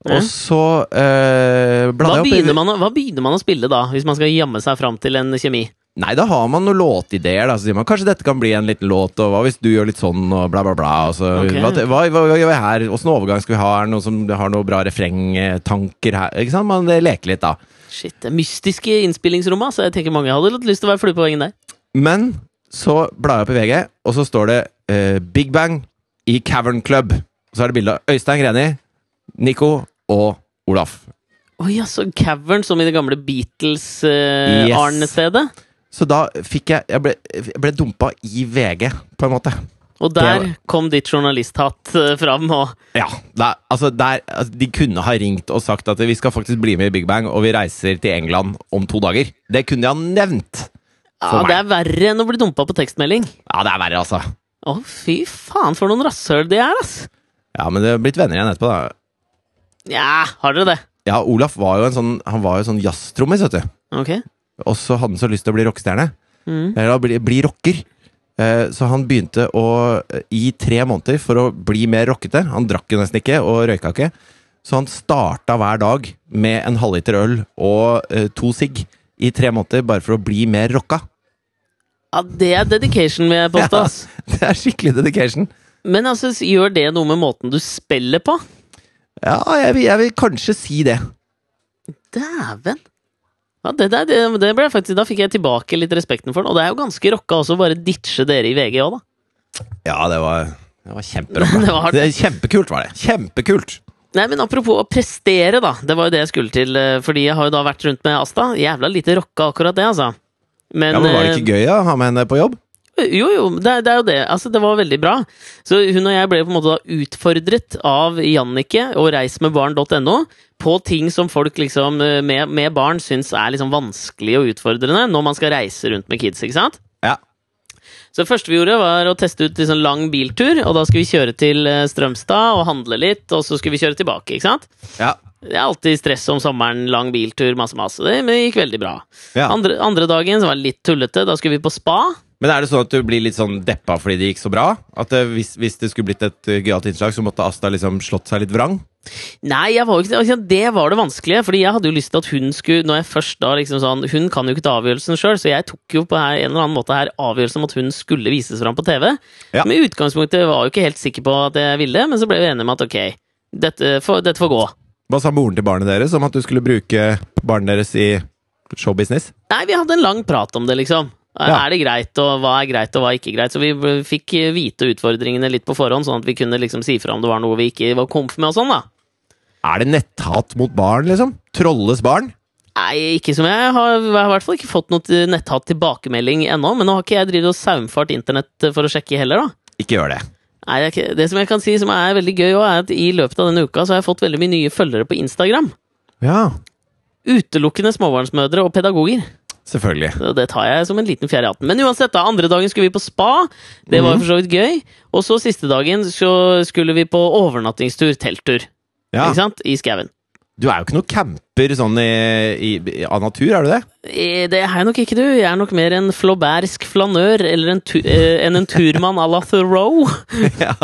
Ja. Og så eh, Hva blanda jeg opp begynner, man, hva begynner man å spille da, hvis man skal jamme seg fram til en kjemi? Nei, da har man noen låtideer, da. Så sier man kanskje dette kan bli en liten låt, og hva hvis du gjør litt sånn, og bla, bla, bla. Og så, okay. hva, hva, hva, gjør vi her? Åssen overgang skal vi ha? Er det noen som har noen bra refrengtanker her? Ikke sant? Man eh, leker litt, da. Shit, det er mystiske innspillingsrommet, så jeg tenker mange hadde lyst til å være flue på veggen der. Men så blar jeg opp i VG, og så står det uh, Big Bang i Cavern Club. Og så er det bilde av Øystein Greni, Nico og Olaf. Oi, ja, så Cavern som i det gamle Yes. Så da fikk jeg Jeg ble, jeg ble dumpa i VG, på en måte. og der kom ditt journalisthatt eh, fram, og Ja. Der, altså der, altså de kunne ha ringt og sagt at vi skal faktisk bli med i Big Bang, og vi reiser til England om to dager. Det kunne de ha nevnt! ja, det er verre enn å bli dumpa på tekstmelding. Ja, det er verre, altså. Å, fy faen, for noen rasshøl de er, ass! Ja, men det har blitt venner igjen etterpå, da. Ja, har dere det? Ja, Olaf var jo en sånn Han var jo sånn jazztrommis, vet du. Ok. Og så hadde han så lyst til å bli rockestjerne. Mm. Eller bli, bli rocker. Eh, Så han begynte å I tre måneder for å bli mer rockete. Han drakk jo nesten ikke, og røyka ikke. Så han starta hver dag med en halvliter øl og eh, to sigg i tre måneder, bare for å bli mer rocka. Ja, det er dedication, vil jeg påstå. Ja. *laughs* Det er skikkelig dedication. Men altså, gjør det noe med måten du spiller på? Ja, jeg vil, jeg vil kanskje si det. Dæven! Ja, det, det, det ble faktisk, da fikk jeg tilbake litt respekten for den. Og det er jo ganske rocka også, å bare ditche dere i VG òg, da. Ja, det var, det var kjemperocka. *laughs* Det var det kjempekult, var det. Kjempekult! Nei, men apropos å prestere, da. Det var jo det jeg skulle til. eh, Fordi jeg har jo da vært rundt med Asta. Jævla lite rocka akkurat det, altså. Men, Ja, men Var det eh, ikke gøy å ha med henne på jobb? Jo, jo, det, det er jo det. Altså, det var veldig bra. Så hun og jeg ble på en måte da utfordret av Jannicke og reismedbarn.no på ting som folk liksom eh, med, med barn syns er liksom vanskelig og utfordrende når man skal reise rundt med kids, ikke sant? Ja. Så det første vi gjorde, var å teste ut sånn lang biltur. Og da skulle vi kjøre til eh, Strømstad og handle litt, og så skulle vi kjøre tilbake. ikke sant? Ja. Det er alltid stress om sommeren, lang biltur, masse. Men det gikk veldig bra. ja. Andre, andre dagen så var det litt tullete. Da skulle vi på spa. Men er det sånn at du blir litt sånn deppa fordi det gikk så bra? At det, hvis, hvis det skulle blitt et uh, gøyalt innslag, så måtte Asta liksom slått seg litt vrang? Nei, var ikke, altså, det var det vanskelige. Fordi jeg hadde jo lyst til at hun skulle Når jeg først da liksom sånn Hun kan jo ikke ta avgjørelsen sjøl, så jeg tok jo på her, en eller annen måte her avgjørelsen om at hun skulle vises fram på TV. Ja. Men i utgangspunktet var jeg jo ikke helt sikker på at jeg ville, men så ble vi enige om at ok, dette får, dette får gå. Hva sa moren til barnet deres om at du skulle bruke barnet deres i showbusiness? Nei, vi hadde en lang prat om det, liksom. Er det greit, og hva er greit, og hva er ikke greit? Så vi fikk vite utfordringene litt på forhånd, sånn at vi kunne liksom si fra om det var noe vi ikke var komf med og sånn, da. Er det netthat mot barn, liksom? Trolles barn? Nei, ikke som jeg har, jeg har i hvert fall ikke fått noe netthat tilbakemelding ennå, men nå har ikke jeg drevet og saumfart internett for å sjekke heller, da. Ikke gjør det. Nei, det, som jeg kan si som er veldig gøy, er at i løpet av denne uka så har jeg fått veldig mye nye følgere på Instagram. Ja, Utelukkende småbarnsmødre og pedagoger. Selvfølgelig. Så det tar jeg som en liten fjær i hatten. Men uansett, da, andre dagen skulle vi på spa. Det var Mhm. for så vidt gøy. Og så siste dagen så skulle vi på overnattingstur, telttur. Ja. Ikke sant? I skauen. Du er jo ikke noe camper sånn i, i, av natur, er du det? Det er jeg nok ikke, du. Jeg er nok mer en flaubersk flanør eller en tu eh, enn en turmann à la Thoreau. *laughs* ja,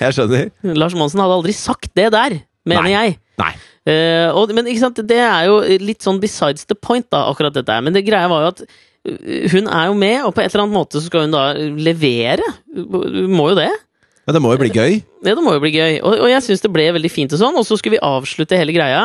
jeg skjønner. Lars Monsen hadde aldri sagt det der, mener Nei. jeg. Nei. Eh, og, men ikke sant, det er jo litt sånn besides the point, da, akkurat dette her. Men det greia var jo at eh, hun er jo med, og på et eller annet måte så skal hun da levere. Hun må jo det. Men det må jo bli gøy. Ja, det må jo bli gøy. Og, og jeg syns det ble veldig fint og sånn. Og så skulle vi avslutte hele greia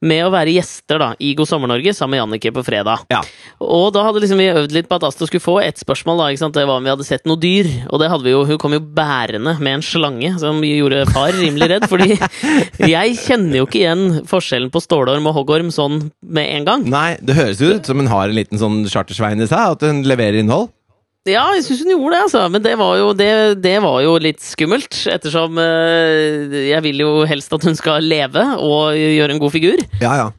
med å være gjester da, i God sommer Norge sammen med Jannicke på fredag. Ja. Og da hadde liksom vi øvd litt på at Asta skulle få ett spørsmål. da, ikke sant? Det var om vi hadde sett noe dyr. Og det hadde vi jo, hun kom jo bærende med en slange som gjorde far rimelig redd. Fordi *laughs* jeg kjenner jo ikke igjen forskjellen på stålorm og hoggorm sånn med en gang. Nei, det høres jo ut som hun har en liten sånn chartersvein i seg, at hun leverer innhold. Ja, jeg syns hun gjorde det, altså. Men det var jo, det, det var jo litt skummelt. Ettersom eh, jeg vil jo helst at hun skal leve og gjøre en god figur. Ja, ja.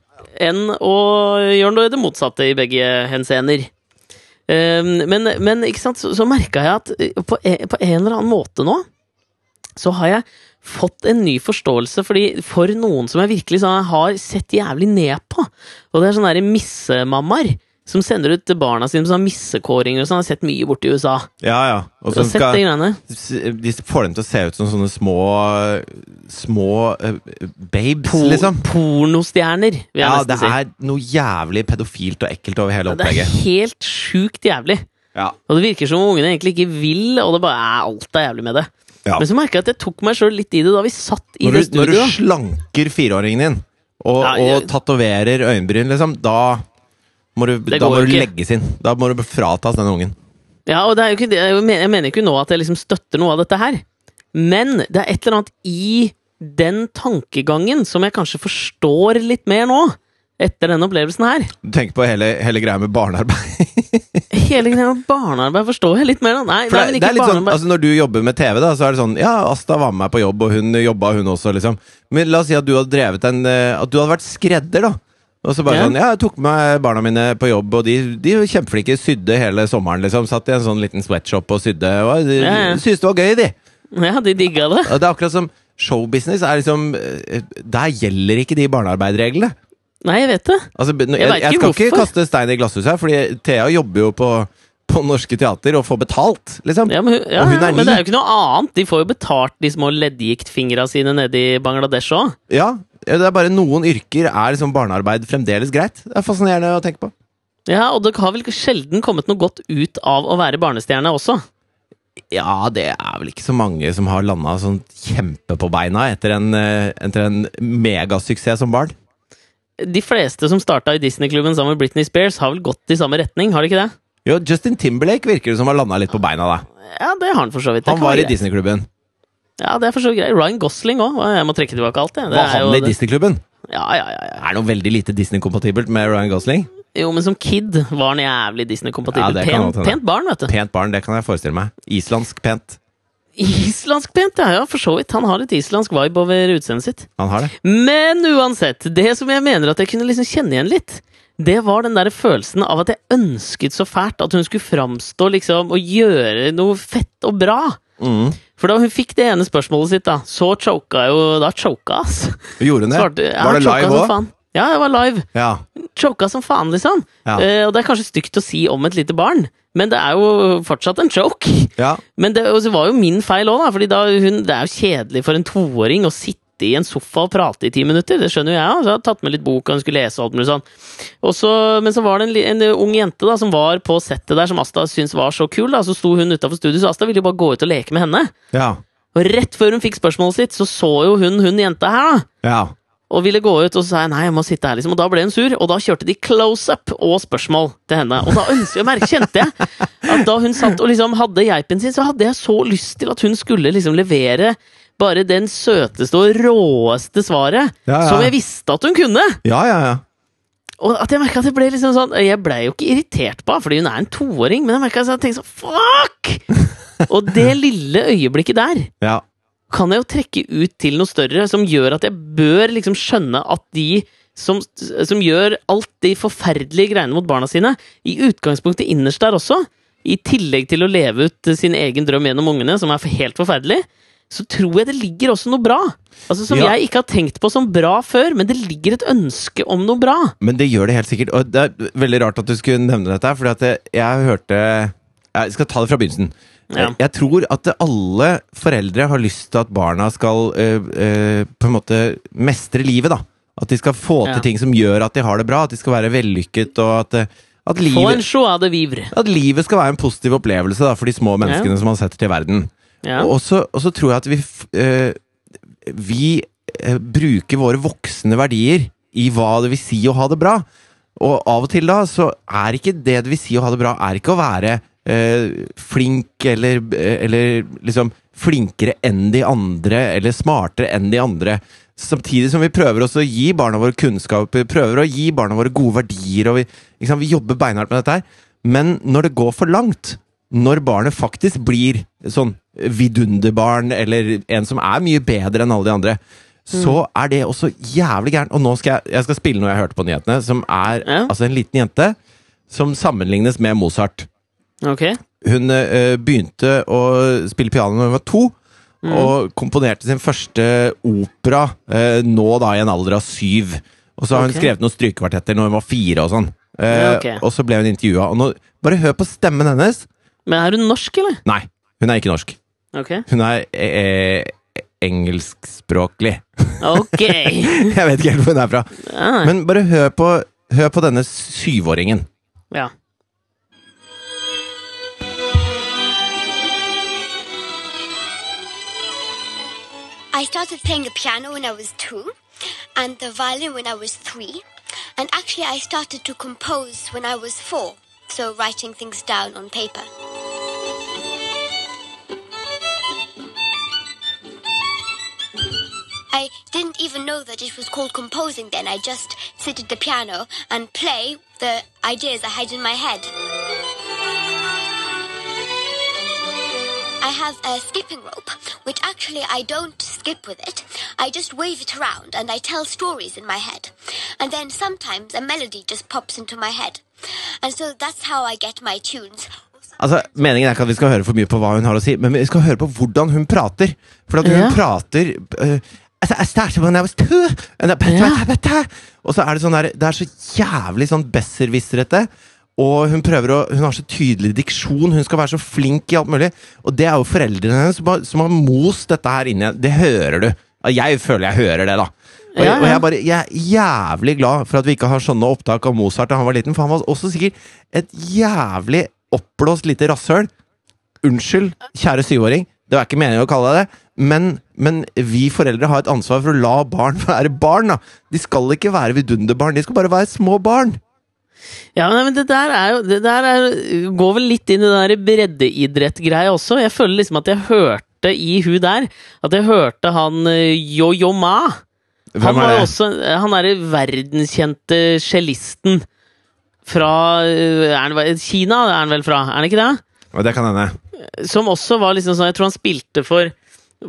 Enn å gjøre noe det motsatte i begge henseender. Eh, men, men ikke sant, så, så merka jeg at eh, på på en eller annen måte nå så har jeg fått en ny forståelse fordi for noen som jeg virkelig sånn, har sett jævlig ned på, og det er sånne missemammaer som sender ut barna sine på sånne missekåringer og sånn, har sett mye borti USA. ja, ja. Og som skal? De får dem til å se ut som sånne små Små uh, babes, Po liksom. Pornostjerner, vil jeg Ja, nesten det er noe jævlig pedofilt og ekkelt over hele Det er helt sjukt jævlig. Ja. Og det virker som om ungene egentlig ikke vil, og det bare er alt er jævlig med det. Ja. Men så merka jeg at jeg tok meg sjøl litt i det da vi satt i Når det studioet. når du slanker fireåringen din, og, Ja, og tatoverer øyenbryn, liksom, da må du, da må du legges inn. Da må du fratas denne ungen. Ja, og ikke, jeg mener ikke nå at jeg liksom støtter noe av dette her. Men det er et eller annet i den tankegangen som jeg kanskje forstår litt mer nå, etter denne opplevelsen her. Du tenker på hele, hele greia med barnearbeid. *laughs* Hele greia med barnearbeid forstår jeg litt mer nå. Nei, nei men det ikke er litt sånn, altså Når du jobber med TV, da så er det sånn Ja, Asta var med meg på jobb, og hun jobba, hun også, liksom. Men la oss si at du hadde drevet en eh, At du hadde vært skredder, da. Og så bare Ja. sånn Ja, jeg tok med barna mine på jobb, og de, de var kjempeflinke. Sydde hele sommeren, liksom. Satt i en sånn liten sweatshop og sydde. Og de Ja, ja. syntes det var gøy, de. Ja, de digga det. Og det er akkurat som showbusiness er liksom eh, Der gjelder ikke de barnearbeidreglene. Nei, jeg vet det. Altså, jeg, jeg, jeg, skal ikke kaste stein i glasshuset her, fordi Thea jobber jo på, på Norske Teater og får betalt, liksom. Ja, men, hun- ja, Og hun er men det er jo ikke noe annet. De får jo betalt de små leddgiktfingra sine nede i Bangladesh òg. Ja, det er bare noen yrker er liksom barnearbeid fremdeles greit. Det er fascinerende å tenke på. Ja, og det har vel sjelden kommet noe godt ut av å være barnestjerne også. Ja, det er vel ikke så mange som har landa sånn kjempe på beina etter en, eh, etter en megasuksess som barn. De fleste som starta i Disney-klubben sammen med Britney Spears, har vel gått i samme retning, har de ikke det? Jo, Justin Timberlake virker det som har landa litt på beina, da. Ja, det har han for så vidt. Det Han var i. Disney-klubben. Ja, det er for så greit. Ryan Gosling òg. Jeg må trekke tilbake alt, jeg. Det Var han i Disney-klubben? Ja, ja, ja, ja. Er noe veldig lite Disney-kompatibelt med Ryan Gosling? Jo, men som kid var han jævlig Disney-kompatibel. Ja, pent, pent barn, vet du. Pent barn, det kan jeg forestille meg. Islandsk pent. Islandsk pent, ja, ja, for så vidt. Han har litt islandsk vibe over utseendet sitt. Han har det. Men uansett, det som jeg mener at jeg kunne liksom kjenne igjen litt, det var den der følelsen av at jeg ønsket så fælt at hun skulle framstå liksom og gjøre noe fett og bra. Mm. For da hun fikk det ene spørsmålet sitt, da, så choka jo Da choka, ass. Gjorde hun det? Svarte- ja, var det live òg? Ja, det var live. Ja. Choka som faen, liksom. Ja. Eh, og det er kanskje stygt å si om et lite barn, men det er jo fortsatt en choke. ja. Men det, var jo min feil òg, da. Da det er jo kjedelig for en toåring å sitte i en sofa og prate i ti minutter. Det skjønner jo jeg Altså, Så jeg har tatt med litt bok og hun skulle lese og alt mulig sånn. Også, men så var det en, en ung jente da som var på settet der, som Asta syntes var så kul. da Så sto hun utafor studio, så Asta ville jo bare gå ut og leke med henne. Ja. Og rett før hun fikk spørsmålet sitt, så så jo hun hun jenta her, da. Ja. Og ville gå ut, og så sa jeg nei, jeg må sitte her, liksom. Og da ble hun sur, og da kjørte de close-up og spørsmål til henne. Og da jeg, merke, kjente jeg at da hun satt og liksom hadde geipen sin, så hadde jeg så lyst til at hun skulle liksom levere bare den søteste og råeste svaret Ja, ja. som jeg visste at hun kunne. Ja, ja, ja. Og at jeg merket at jeg ble liksom sånn Jeg ble jo ikke irritert på henne, fordi hun er en toåring, men jeg merket at jeg tenkte sånn Fuck! *laughs* Og det lille øyeblikket der ja. kan jeg jo trekke ut til noe større, som gjør at jeg bør liksom skjønne at de som, som gjør alt de forferdelige greiene mot barna sine, i utgangspunktet innerst der også, i tillegg til å leve ut sin egen drøm gjennom ungene, som er helt forferdelig, så tror jeg det ligger også noe bra. Altså Som Ja. jeg ikke har tenkt på som bra før, men det ligger et ønske om noe bra. Men det gjør det helt sikkert. Og det er veldig rart at du skulle nevne dette, for jeg, jeg hørte Jeg skal ta det fra begynnelsen. Ja. Jeg, tror at alle foreldre har lyst til at barna skal øh, øh, på en måte mestre livet, da. At de skal få Ja. til ting som gjør at de har det bra, at de skal være vellykket, og at, øh, at, livet, at livet skal være en positiv opplevelse da, for de små menneskene som man setter til verden. Ja. Og så tror jeg at vi øh, Vi uh, bruker våre voksne verdier i hva det vil si å ha det bra. Og av og til da, så er ikke det det vil si å ha det bra, er ikke å være uh, flink eller, eller liksom flinkere enn de andre, eller smartere enn de andre. Samtidig som vi prøver også å gi barna våre kunnskap, prøver å gi barna våre gode verdier, og vi, sant, vi jobber beinhardt med dette her. Men når det går for langt, når barnet faktisk blir sånn vidunderbarn, eller en som er mye bedre enn alle de andre, så er det også jævlig gærent. Og nå skal jeg, jeg skal spille noe jeg hørte på nyhetene, som er Ja. altså en liten jente som sammenlignes med Mozart. Okay. Hun ø, begynte å spille piano da hun var to, og komponerte sin første opera ø, nå da i en alder av syv. Og så har hun skrevet noen strykekvartetter når hun var fire og sånn. Uh, okay. Og så ble hun intervjua. Bare hør på stemmen hennes! Men er hun norsk, eller? Nei, hun er ikke norsk. Ok. Hun er eh, engelskspråklig. Ok. *laughs* Jeg vet ikke helt hvor hun er fra. Ja, Men bare hør på, hør på denne syvåringen. ja. I started playing the piano when I was two, and the violin when I was three. And actually, I started to compose when I was four, so writing things down on paper. I didn't even know that it was called composing then. I just sit at the piano and play the ideas I had in my head. I have a skipping rope, which actually I don't skip with it. I just wave it around and I tell stories in my head. And then sometimes a melody just pops into my head. And so that's how I get my tunes. Altså, Meningen er ikke at vi skal høre for mye på hva hun har å si, men vi skal høre på hvordan hun prater. For at hun Ja. prater uh, I started when I was two and I- Og så er det sånn der Det er så jævlig sånn besserwisserete. Og hun prøver å Hun har så tydelig diksjon, hun skal være så flink i alt mulig. Og det er jo foreldrene hennes som som har most dette her inn igjen. Det hører du. Jeg føler jeg hører det, da. Og, Ja, og jeg, bare, jeg er jævlig glad for at vi ikke har sånne opptak av Mozart da han var liten, for han var også sikkert et jævlig oppblåst lite rasshøl. Unnskyld, kjære syvåring, det var ikke meningen å kalle deg det, men, men vi foreldre har et ansvar for å la barn *laughs* være barn. da De skal ikke være vidunderbarn, de skal bare være små barn. Ja, men det der er jo Det der er, går vel litt inn i den breddeidrett-greia også. Jeg føler liksom at jeg hørte i hun der At jeg hørte han eh, Yo-Yo Ma. Han Hvem var er det? også Han derre verdenskjente cellisten fra eh, er han, Kina er han vel fra, er han ikke det? Det kan hende. Som også var liksom sånn Jeg tror han spilte for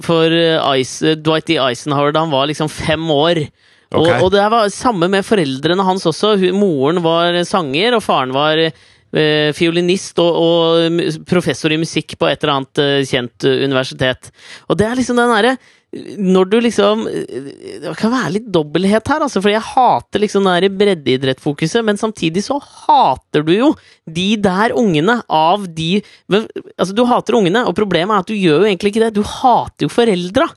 For eh, Ice, Dwight D. Eisenhower da han var liksom fem år. Og, og det var samme med foreldrene hans også. Moren var sanger, og faren var eh, fiolinist og, og professor i musikk på et eller annet eh, kjent eh, universitet. Og det er liksom den derre Når du liksom Det kan være litt dobbelthet her, altså, for jeg hater liksom det breddeidrettfokuset, men samtidig så hater du jo de der ungene av de Altså, du hater ungene, og problemet er at du gjør jo egentlig ikke det. Du hater jo foreldra!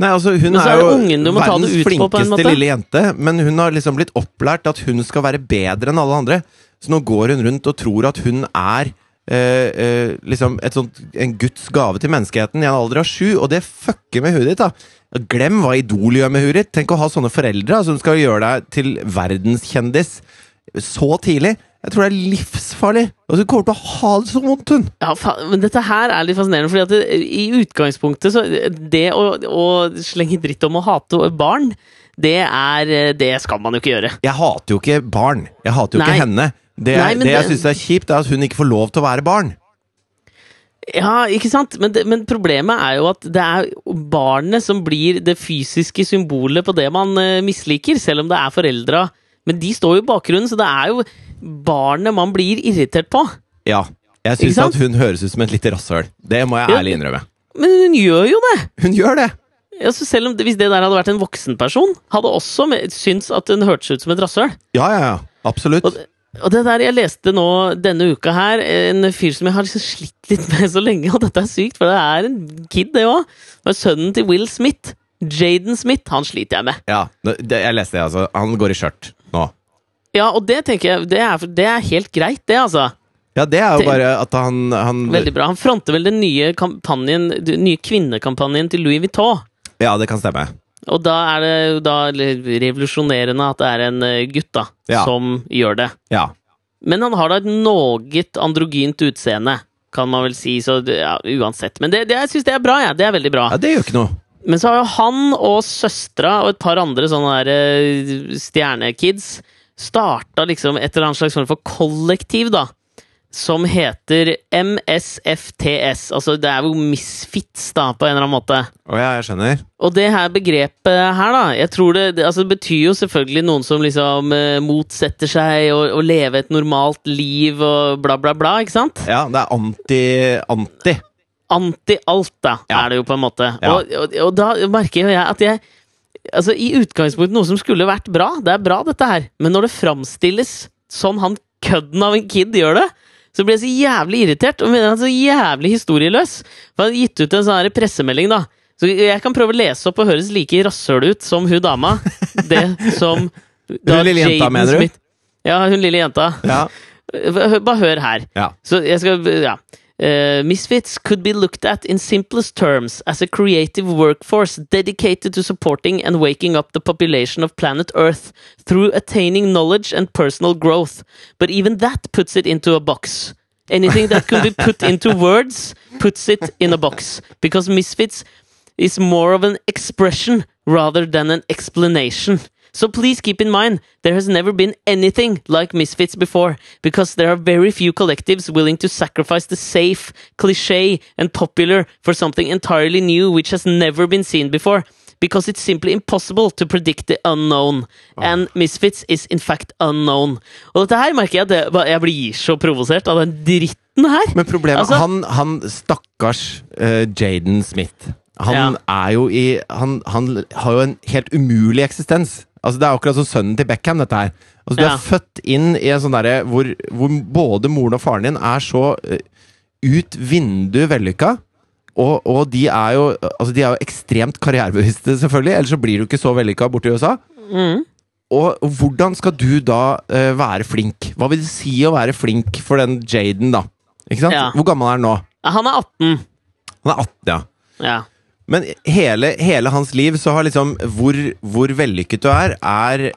Nei, altså Hun er, er jo verdens ut på, på en flinkeste lille jente, men hun har liksom blitt opplært at hun skal være bedre enn alle andre. Så nå går hun rundt og tror at hun er eh, eh, liksom et sånt, en Guds gave til menneskeheten i en alder av sju, og det fucker med huet ditt. da Glem hva Idol gjør med huet ditt. Tenk å ha sånne foreldre som skal gjøre deg til verdenskjendis så tidlig. Jeg tror det er livsfarlig. Og hun kommer til å ha det så vondt, hun! Ja, men dette her er litt fascinerende, fordi at det, i utgangspunktet så Det å, å slenge dritt om å hate barn, det er Det skal man jo ikke gjøre. Jeg hater jo ikke barn. Jeg hater jo Nei. ikke henne. Det, Nei, det jeg syns er kjipt, er at hun ikke får lov til å være barn. Ja, ikke sant? Men, det, men problemet er jo at det er barnet som blir det fysiske symbolet på det man uh, misliker, selv om det er foreldra. Men de står jo i bakgrunnen, så det er jo barnet man blir irritert på. Ja. Jeg syns at hun høres ut som et lite rasshøl. Det må jeg ærlig innrømme. Men hun gjør jo det! Hun gjør det! Ja, så selv om det, Hvis det der hadde vært en voksen person, hadde også syntes at hun hørtes ut som et rasshøl. Ja, ja, ja. Absolutt. Og, og det der jeg leste nå denne uka her, en fyr som jeg har liksom slitt litt med så lenge, og dette er sykt, for det er en kid, det òg. Sønnen til Will Smith. Jaden Smith, han sliter jeg med. Ja, det, jeg leste det, altså. Han går i skjørt nå. Ja, og det tenker jeg, det er, det er helt greit, det, altså. Ja, det er jo Det- bare at han, han Veldig bra. Han fronter vel den nye kampanjen, den nye kvinnekampanjen til Louis Vuitton. Ja, det kan stemme. Og da er det jo da revolusjonerende at det er en eh, gutt da, Ja. som gjør det. Ja. Men han har da et noe androgynt utseende, kan man vel si, så ja, uansett. Men det, det, jeg syns det er bra, jeg. Det er veldig bra. ja, det gjør ikke noe. Men så har jo han og søstera og et par andre sånne der eh, stjernekids starta liksom et eller annet slags form for kollektiv, da. Som heter MSFTS. Altså det er jo misfits, da, på en eller annen måte. Å ja, jeg skjønner. Og det her begrepet her, da Jeg tror det, det, altså, det betyr jo selvfølgelig noen som liksom eh, motsetter seg og, leve et normalt liv og bla, bla, bla, ikke sant? Ja, det er anti-anti. Anti-alt, da, Ja. er det jo på en måte. Ja. Og, og, og da merker jo jeg at jeg Altså, i utgangspunktet noe som skulle vært bra. Det er bra, dette her. Men når det framstilles sånn han kødden av en kid gjør det, så blir jeg så jævlig irritert, og mener han så jævlig historieløs. For han har gitt ut en sånn her pressemelding, da. Så jeg kan prøve å lese opp og høres like rasshøl ut som hun dama. Det som Hun lille jenta, Jaden mener du? Smith- Ja, hun lille jenta. Ja. Bare hør her. ja. Så jeg skal Ja. Uh, misfits could be looked at in simplest terms as a creative workforce dedicated to supporting and waking up the population of planet Earth through attaining knowledge and personal growth. But even that puts it into a box. Anything that could be put into *laughs* words puts it in a box. Because misfits is more of an expression rather than an explanation. So please keep in mind, there has never been anything like Misfits before, because there are very few collectives willing to sacrifice the safe, cliche, and popular for something entirely new which has never been seen before. Because it's simply impossible to predict the unknown. And Misfits is in fact unknown. Og dette her merker jeg at det, jeg blir så provosert av den dritten her. Men problemet Altså- han, han stakkars uh, Jaden Smith Han Ja. er jo i han, han har jo en helt umulig eksistens. Altså Det er akkurat som sønnen til Beckham, dette her. Altså Du Ja. er født inn i en sånn derre hvor, hvor både moren og faren din er så eh, ut vinduet vellykka. Og, og de er jo Altså de er jo ekstremt karrierebevisste, selvfølgelig. Ellers så blir du ikke så vellykka borte i USA. Mm. Og og hvordan skal du da uh, være flink? Hva vil det si å være flink for den Jaden, da? Ikke sant? Ja. Hvor gammel er han nå? Han er 18. Han er 18, ja. Ja. Men hele, hele hans liv så har liksom hvor, hvor vellykket du er, er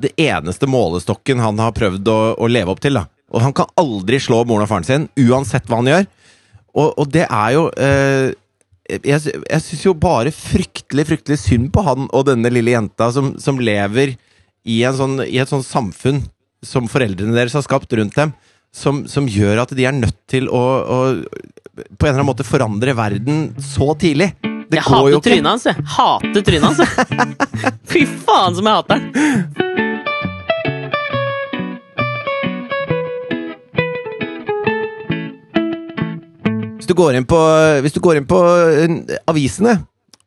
det eneste målestokken han har prøvd å, å leve opp til. da Og han kan aldri slå moren og faren sin, uansett hva han gjør. Og, og det er jo eh, Jeg, jeg syns jo bare fryktelig, fryktelig synd på han og denne lille jenta som, som lever i, sånn, i et sånn samfunn som foreldrene deres har skapt rundt dem. Som, som gjør at de er nødt til å, å på en eller annen måte forandre verden så tidlig. Det jeg hater trynet hans, jeg. Hater trynet hans, jeg. *laughs* Fy faen som jeg hater den! Hvis du går inn på, går inn på eh, avisene,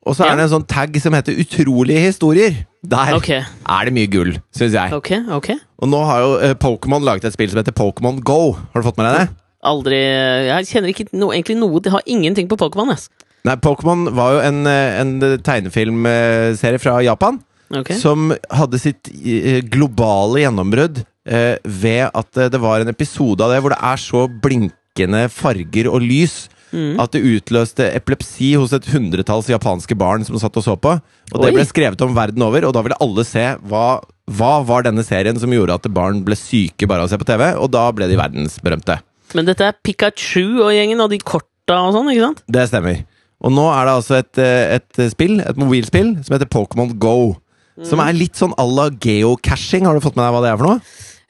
og så er det en sånn tag som heter 'Utrolige historier', der okay. er det mye gull, syns jeg. Okay, okay. Og nå har jo eh, Pokémon laget et spill som heter Pokémon Go. Har du fått med deg det? Aldri Jeg kjenner ikke noe, egentlig noe Jeg har ingenting på Pokémon, ass. Nei, Pokémon var jo en, eh, en tegnefilmserie fra Japan. Okay. Som hadde sitt eh, globale gjennombrudd eh, ved at eh, det var en episode av det hvor det er så blinkende farger og lys Mm. at det utløste epilepsi hos et hundretalls japanske barn som satt og så på. Og det ble skrevet om verden over, og da ville alle se hva, hva var denne serien som gjorde at barn ble syke bare av å se på TV, og da ble de verdensberømte. Men dette er Pikachu og gjengen og de korta og sånn, ikke sant? Det stemmer. Og nå er det altså et, eh, et spill, et mobilspill, som heter Pokémon Go. Som Mm. er litt sånn à la geocaching. Har du fått med deg hva det er for noe?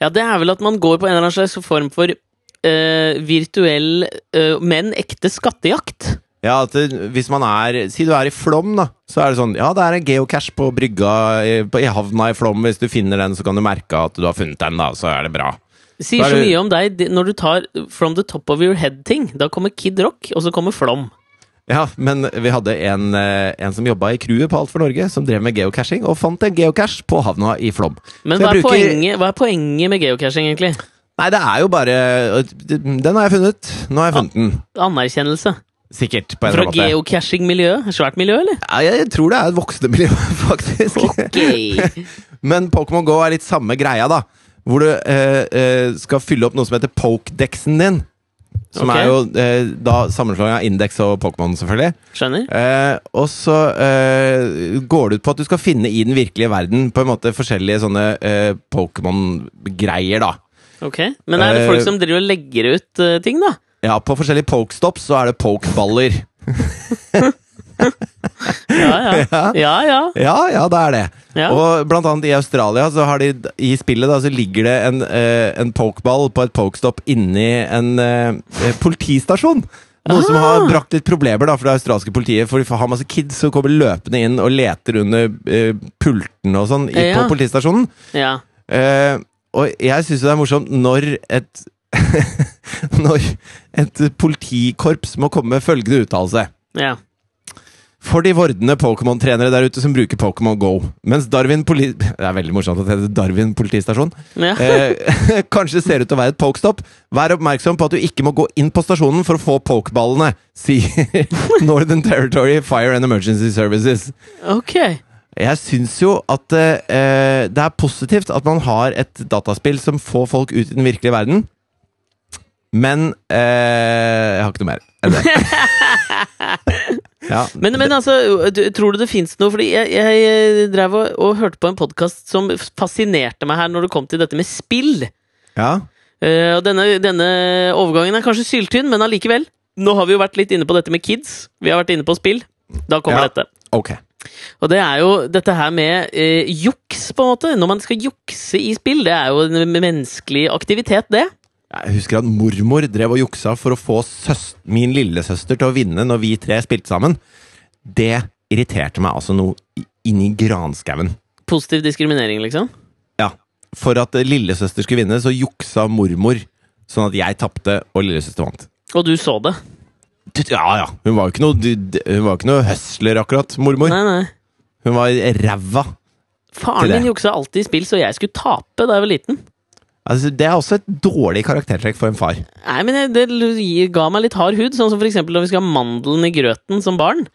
Ja, det er vel at man går på en eller annen slags form for uh, virtuell, uh, men ekte skattejakt. Ja, at hvis man er Si du er i Flom, da. Så er det sånn Ja, det er en geocache på brygga i, på, i havna i Flom. Hvis du finner den, så kan du merke at du har funnet den, da. Så er det bra. Sier er så det- mye om deg når du tar From the top of your head-ting. Da kommer Kid Rock, og så kommer Flom. Ja, men vi hadde en, eh, en som jobba i crewet på Alt for Norge, som drev med geocaching, og fant en geocache på havna i Flom. Men hva er, bruker- poenget, hva er poenget med geocaching, egentlig? Nei, det er jo bare Den har jeg funnet. Nå har jeg funnet den. Anerkjennelse. Sikkert, på en Fra geocaching-miljøet? Svært miljø, eller? Ja, jeg tror det er et voksende miljø, *laughs* faktisk. Ok! *laughs* Men Pokémon Go er litt samme greia, da. Hvor du eh, eh, skal fylle opp noe som heter pokedexen din. Som okay. er jo eh, da sammenslåing av Index og Pokémon, selvfølgelig. Skjønner? Eh, og så eh, går det ut på at du skal finne i den virkelige verden på en måte forskjellige sånne eh, Pokémon-greier, da. Ok. Men er det folk Eh, som driver og legger ut eh, ting, da? Ja, på forskjellige pokestops så er det pokeballer. *laughs* *laughs* Ja, ja. Ja, ja. Ja, det er det. Og blant annet i Australia så har de i spillet da, så ligger det en, eh, en pokeball på et pokestop inni en eh, politistasjon. Noe som har Ah. brakt litt problemer da for det australske politiet. For de har masse kids som kommer løpende inn og leter under eh, pultene og sånn i- Ja. på politistasjonen. ja. Eh, og jeg syns det er morsomt når et *laughs* Når et politikorps må komme med følgende uttalelse. ja. For de vordende Pokémon-trenere der ute som bruker Pokémon Go. Mens Darwin poli... *laughs* Det er veldig morsomt at det heter Darwin politistasjon. ja. *laughs* Eh, *laughs* kanskje ser ut til å være et pokestop. Vær oppmerksom på at du ikke må gå inn på stasjonen for å få pokeballene, sier Northern Territory Fire and Emergency Services. Ok. Jeg syns jo at eh, det er positivt at man har et dataspill som får folk ut i den virkelige verden. Men eh, jeg har ikke noe mer enn det. *laughs* Ja, Men, men altså, tror du det fins noe Fordi jeg, jeg drev og, og hørte på en podkast som fascinerte meg her når det kom til dette med spill. ja. Eh, og denne, denne overgangen er kanskje syltynn, men allikevel. Nå har vi jo vært litt inne på dette med kids. Vi har vært inne på spill. Da kommer Ja. dette. Ok. Og det er jo dette her med eh, juks, på en måte. Når man skal jukse i spill, det er jo en menneskelig aktivitet, det. Jeg husker at mormor drev og juksa for å få min lillesøster til å vinne når vi tre spilte sammen. Det irriterte meg altså noe inni inn granskauen. Positiv diskriminering, liksom. Ja. For at eh, lillesøster skulle vinne, så juksa mormor sånn at jeg tapte og lillesøster vant. Og du så det. Ja ja, hun var jo ikke noe, hun var ikke noe høsler, akkurat, mormor. Nei, nei. Hun var ræva. Faren min juksa alltid i spill, så jeg skulle tape da jeg var liten. Altså, det er også et dårlig karaktertrekk for en far. Nei, men det, ga meg litt hard hud, sånn som for eksempel når vi skal ha mandelen i grøten som barn.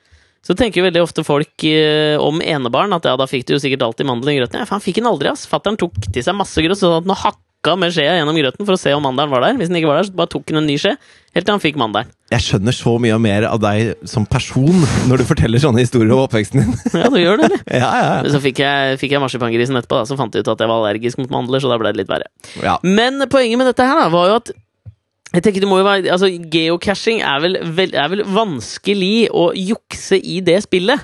Så tenker jo veldig ofte folk eh, om enebarn at ja, da fikk du jo sikkert alltid mandelen i grøten. Ja, faen, fikk den aldri, ass. Fattern tok til seg masse grøt, sånn at nå hakka med skjea gjennom grøten for å se om mandelen var der. Hvis den ikke var der, så bare tok den en ny skje, helt til han fikk mandelen. Jeg skjønner så mye mer av deg som person når du forteller sånne historier om oppveksten din. *laughs* Ja, du gjør det, eller? *laughs* ja, ja, ja. så fikk jeg, fikk jeg marsipangrisen etterpå, da, så fant jeg ut at jeg var allergisk mot mandler, så da ble det litt verre. ja. Men poenget med dette her da, var jo at jeg tenker det må jo være, altså Geocaching er vel, vel, er vel vanskelig å jukse i det spillet.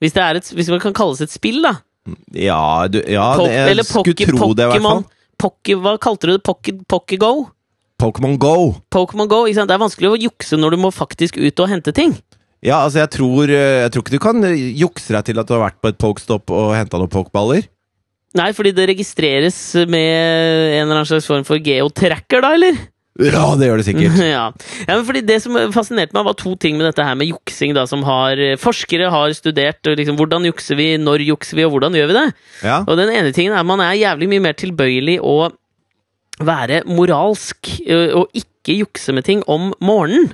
Hvis det, er et, hvis det kan kalles et spill, da. Ja, du, ja Pop, det, jeg skulle tro det, i hvert fall. Pokémon. Hva kalte du det? Pokke- Go? Pokémon Go. Pokemon Go, ikke sant? Det er vanskelig å jukse når du må faktisk ut og hente ting. Ja, altså, jeg tror, eh, jeg tror ikke du kan eh, jukse deg til at du har vært på et pokestop og henta noen pokeballer. Nei, fordi det registreres med en eller annen slags form for geotracker, da, eller? Ja, det gjør det sikkert. *laughs* ja. ja, men fordi Det som fascinerte meg, var to ting med dette her med juksing. da, som har, Forskere har studert liksom, hvordan jukser vi, når jukser vi, og hvordan gjør vi det. Ja. Og den ene tingen er at man er jævlig mye mer tilbøyelig å være moralsk og ikke jukse med ting om morgenen.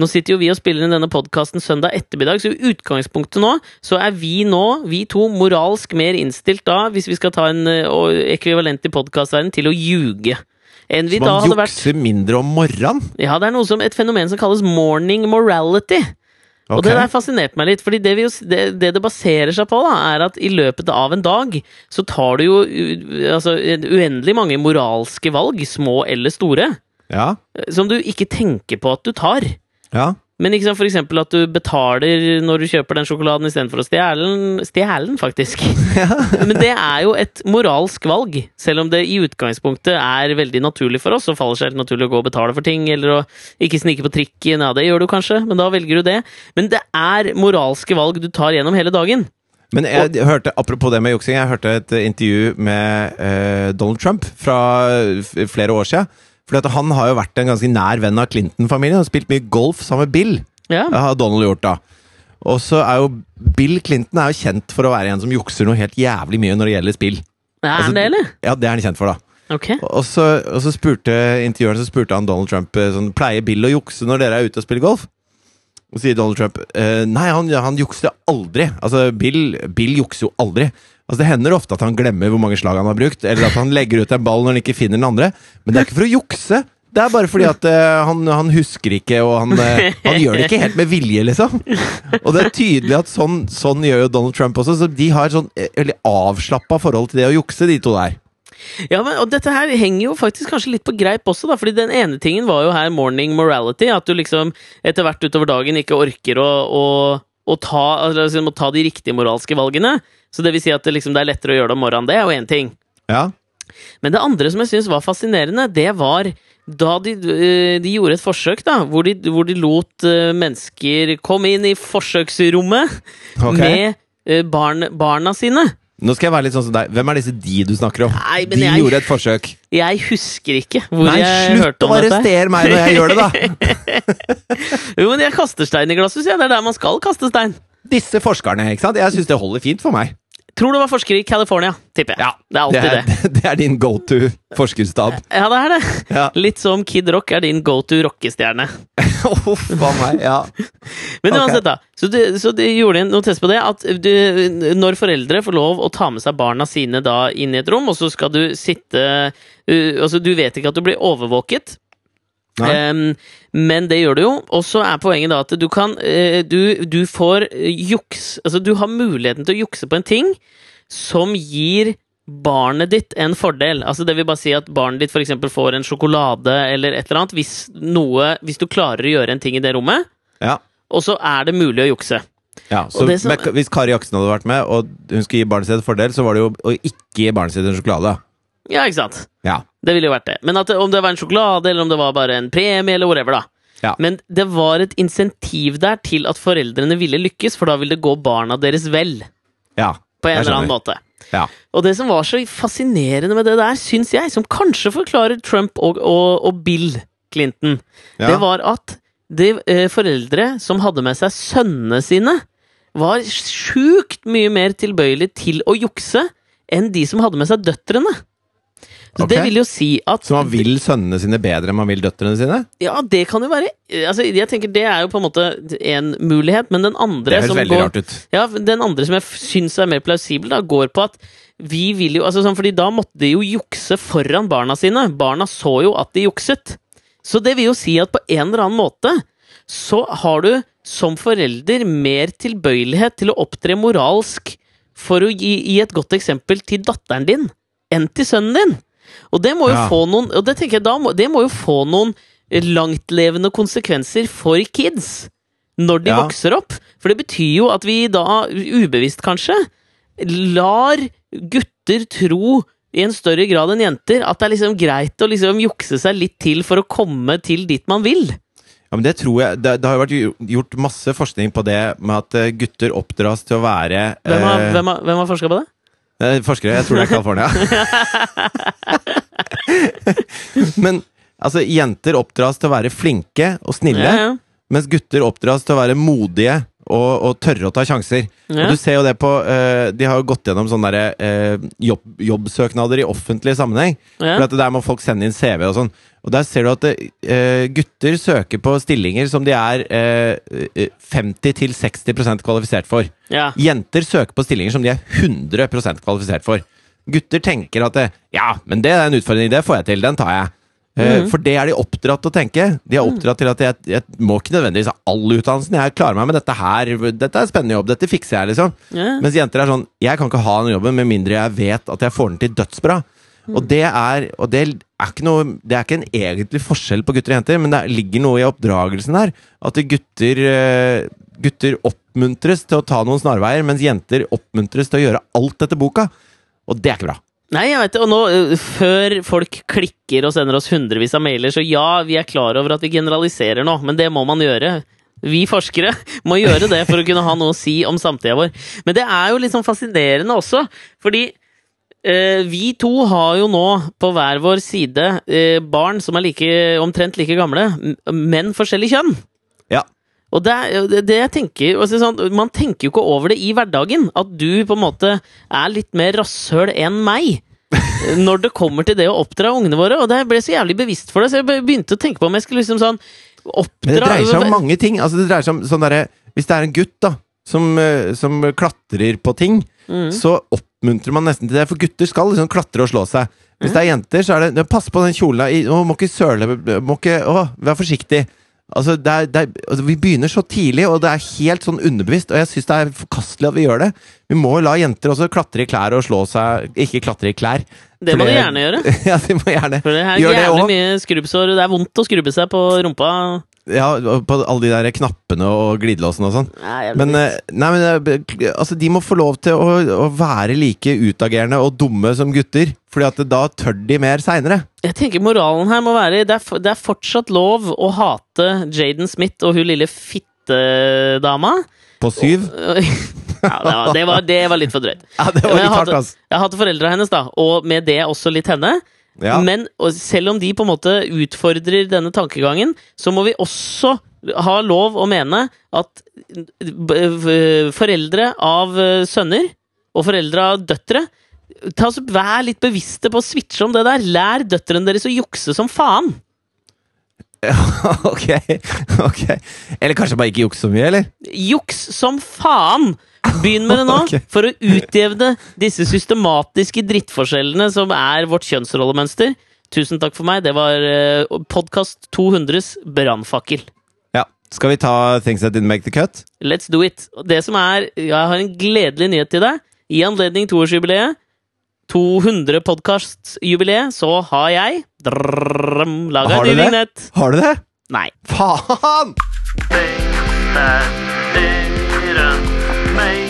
Nå sitter jo vi og spiller inn denne podkasten søndag ettermiddag, så i utgangspunktet nå så er vi nå, vi to, moralsk mer innstilt da, hvis vi skal ta en ø, og ekvivalent i podkastverdenen, til å ljuge. Enn vi da man hadde vært jukser mindre om morgenen. Ja, det er noe som, et fenomen som kalles morning morality. Og det der fascinerte meg litt, fordi det, vi jo, det, det det baserer seg på, da, er at i løpet av en dag så tar du jo altså, uendelig mange moralske valg, små eller store, Ja. som du ikke tenker på at du tar. ja. Men ikke sant, for eksempel at du betaler når du kjøper den sjokoladen istedenfor å stjele den. Stjele den, faktisk. *laughs* Men det er jo et moralsk valg, selv om det i utgangspunktet er veldig naturlig for oss. Og faller seg helt naturlig å gå og betale for ting, eller å ikke snike på trikken. Ja, det gjør du kanskje, men da velger du det. Men det er moralske valg du tar gjennom hele dagen. Men jeg hørte, apropos det med juksing, jeg hørte et intervju med eh, Donald Trump fra flere år siden. At han har jo vært en ganske nær venn av Clinton-familien Han har spilt mye golf sammen med Bill. Ja, har Donald gjort, da. Og så er jo Bill Clinton er jo kjent for å være en som jukser noe helt jævlig mye når det gjelder spill. Er altså- han det, eller? Ja, det er han kjent for, da. Ok. Og så, og så spurte intervjueren så spurte han Donald Trump eh, sånn, Pleier Bill å jukse når dere er ute og spiller golf. Og sier Donald Trump eh, Nei, han, han jukser aldri. Altså, Bill, Bill jukser jo aldri. Altså, Det hender ofte at han glemmer hvor mange slag han har brukt, eller at han legger ut en ball når han ikke finner den andre. Men det er ikke for å jukse. Det er bare fordi at uh, han, han husker ikke, og han, uh, han gjør det ikke helt med vilje, liksom. Og det er tydelig at sånn, sånn gjør jo Donald Trump også, så de har sånn eh, veldig avslappa forhold til det å jukse, de to der. Ja, men, og dette her henger jo faktisk kanskje litt på greip også, da. Fordi den ene tingen var jo her morning morality. At du liksom etter hvert utover dagen ikke orker å, å, å ta, altså, å ta de riktige moralske valgene. Så det vil si at det, liksom, det er lettere å gjøre det om morgenen. Det er jo én ting. Ja. Men det andre som jeg syns var fascinerende, det var da de, eh, de gjorde et forsøk, da, hvor de, hvor de lot eh, mennesker komme inn i forsøksrommet okay. med eh, barn, barna sine. Nå skal jeg være litt sånn som deg. Hvem er disse de du snakker om? Nei, de jeg- gjorde et forsøk. Jeg husker ikke hvor Nei, jeg slutt hørte å om dette. arrestere meg når jeg gjør det, da! *laughs* Jo, men jeg kaster stein i glasshus, ja. Det er der man skal kaste stein. Disse forskerne, ikke sant? Jeg syns det holder fint for meg. Tror det var forsker i California, tipper jeg. Ja, det er alltid det, det. er, *laughs* det er din go to forskerstab. Ja, det er det. Ja. Litt som Kid Rock er din go to rockestjerne. *laughs* Uff a meg. Ja. *laughs* Men uansett, uansett, da. Så du, så du gjorde noe test på det. At du, når foreldre får lov å ta med seg barna sine da inn i et rom, og så skal du sitte uh, Altså, du vet ikke at du blir overvåket. Nei. Em, men det gjør du jo. Og så er poenget da at du kan eh, du, du får eh, juks Altså, du har muligheten til å jukse på en ting som gir barnet ditt en fordel. Altså Det vil bare si at barnet ditt eksempel får en sjokolade eller et eller annet hvis, noe, hvis du klarer å gjøre en ting i det rommet, Ja. og så er det mulig å jukse. Ja, så som- med, Hvis Kari Aksen hadde vært med, og hun skulle gi barnet sitt en fordel, så var det jo å ikke gi barnet sitt en sjokolade. Ja, ikke sant? Ja. Det ville jo vært det. Men at det, om det var en sjokolade, eller om det var bare en premie, eller whatever, da. Ja. Men det var et insentiv der til at foreldrene ville lykkes, for da ville det gå barna deres vel. ja. På en eller annen måte. Ja. Og det som var så fascinerende med det der, syns jeg, som kanskje forklarer Trump og, og, og Bill Clinton, Ja. det var at de eh, foreldre som hadde med seg sønnene sine, var sjukt mye mer tilbøyelig til å jukse enn de som hadde med seg døtrene. Så okay. Det vil jo si at Så man vil sønnene sine bedre enn man vil døtrene sine? Ja, det kan jo være altså, Jeg tenker Det er jo på en måte en mulighet, men den andre Det som veldig går, rart ut. Ja, den andre som jeg syns er mer plausibel, da, går på at vi vil jo altså sånn, Fordi da måtte de jo jukse foran barna sine. Barna så jo at de jukset. Så det vil jo si at på en eller annen måte så har du som forelder mer tilbøyelighet til å opptre moralsk for å gi, gi et godt eksempel til datteren din enn til sønnen din. Og det må jo Ja. få noen Og det tenker jeg da må, det må jo få noen langtlevende konsekvenser for kids når de Ja. vokser opp. For det betyr jo at vi da, ubevisst kanskje, lar gutter tro i en større grad enn jenter at det er liksom greit å liksom jukse seg litt til for å komme til dit man vil. Ja, men Det tror jeg Det, det har vært gjort masse forskning på det med at eh, gutter oppdras til å være Hvem har, eh, hvem har, hvem har forska på det? Eh, Forskere, jeg tror det er California. *laughs* men altså, jenter oppdras til å være flinke og snille, Ja, ja. mens gutter oppdras til å være modige og, og tørre å ta sjanser. Ja. Og du ser jo det på uh, De har jo gått gjennom sånne der, uh, jobb, jobbsøknader i offentlig sammenheng. For at Der må folk sende inn CV og sånn. Og der ser du at uh, gutter søker på stillinger som de er uh, 50-60% kvalifisert for. Ja. Jenter søker på stillinger som de er 100% kvalifisert for. Gutter tenker at eh, ja, men det er en utfordring, det får jeg til, den tar jeg. Mm. For det er de oppdratt til å tenke. De er oppdratt til at jeg, jeg må ikke nødvendigvis ha all utdannelsen. Jeg klarer meg med dette her. Dette er en spennende jobb. Dette fikser jeg, liksom. Yeah. Mens jenter er sånn Jeg kan ikke ha den jobben med mindre jeg vet at jeg får den til dødsbra. Og det er Og det er ikke noe Det er ikke en egentlig forskjell på gutter og jenter, men det ligger noe i oppdragelsen der. At gutter eh, Gutter oppmuntres til å ta noen snarveier, mens jenter oppmuntres til å gjøre alt etter boka. Og det er ikke bra. Nei, jeg vet det, og nå, øh, før folk klikker og sender oss hundrevis av mailer, så ja, vi er klar over at vi generaliserer nå, men det må man gjøre. Vi forskere *laughs* må gjøre det for å kunne ha noe å si om samtida vår. Men det er jo sånn fascinerende også, fordi eh, vi to har jo nå på hver vår side eh, barn som er like, omtrent like gamle, men forskjellig kjønn. Ja. Og det, det, jeg tenker altså sånn, Man tenker jo ikke over det i hverdagen. At du på en måte er litt mer rasshøl enn meg. *laughs* Når det kommer til det å oppdra ungene våre. Og det ble så jævlig bevisst for det, så jeg begynte å tenke på om jeg skulle liksom sånn Men det dreier seg om mange ting. Altså det dreier seg om sånn derre Hvis det er en gutt da som, eh, som klatrer på ting, Mm. så oppmuntrer man nesten til det. For gutter skal liksom klatre og slå seg. Hvis det er jenter, så er det Pass på den kjolen. Å, må ikke søle Må ikke Å, vær forsiktig. Altså, det er, det er, altså, vi begynner så tidlig, og det er helt sånn underbevisst. Og jeg syns det er forkastelig at vi gjør det. Vi må jo la jenter også klatre i klær og slå seg Ikke klatre i klær. Det må de gjerne gjøre. *laughs* ja, de må gjerne For det er gjøre det mye skrubbsår. Det er vondt å skrubbe seg på rumpa. Ja, på alle de der knappene og glidelåsene og sånn. Men, eh, nei, men eh, altså, de må få lov til å, å være like utagerende og dumme som gutter. Fordi at da tør de mer seinere. Jeg tenker moralen her må være det er, det er fortsatt lov å hate Jaden Smith og hun lille fittedama. På syv. *laughs* ja, det, var, det, var, det var litt for drøyt. *laughs* Ja, det var litt hardt, ass. Jeg hadde foreldra hennes, da, og med det også litt henne. Ja. Men selv om de på en måte utfordrer denne tankegangen, så må vi også ha lov å mene at foreldre av eh, sønner og foreldre av døtre ta, Vær litt bevisste på å switche om det der. Lær døtrene deres å jukse som faen! *laughs* ok, ok. Eller kanskje bare ikke jukse så mye, eller? Juks som faen! Begynn med det nå, *laughs* okay. for å utjevne disse systematiske drittforskjellene som er vårt kjønnsrollemønster. Tusen takk for meg. Det var uh, podkast 200s brannfakkel. Ja. Skal vi ta Things That Didn't Make The Cut? Let's do it. Det som er Jeg har en gledelig nyhet til deg. I anledning toårsjubileet, 200 podkastjubileet, så har jeg laga Har en ny vignett. Har du det? Nei. Faen! Things that didn't make.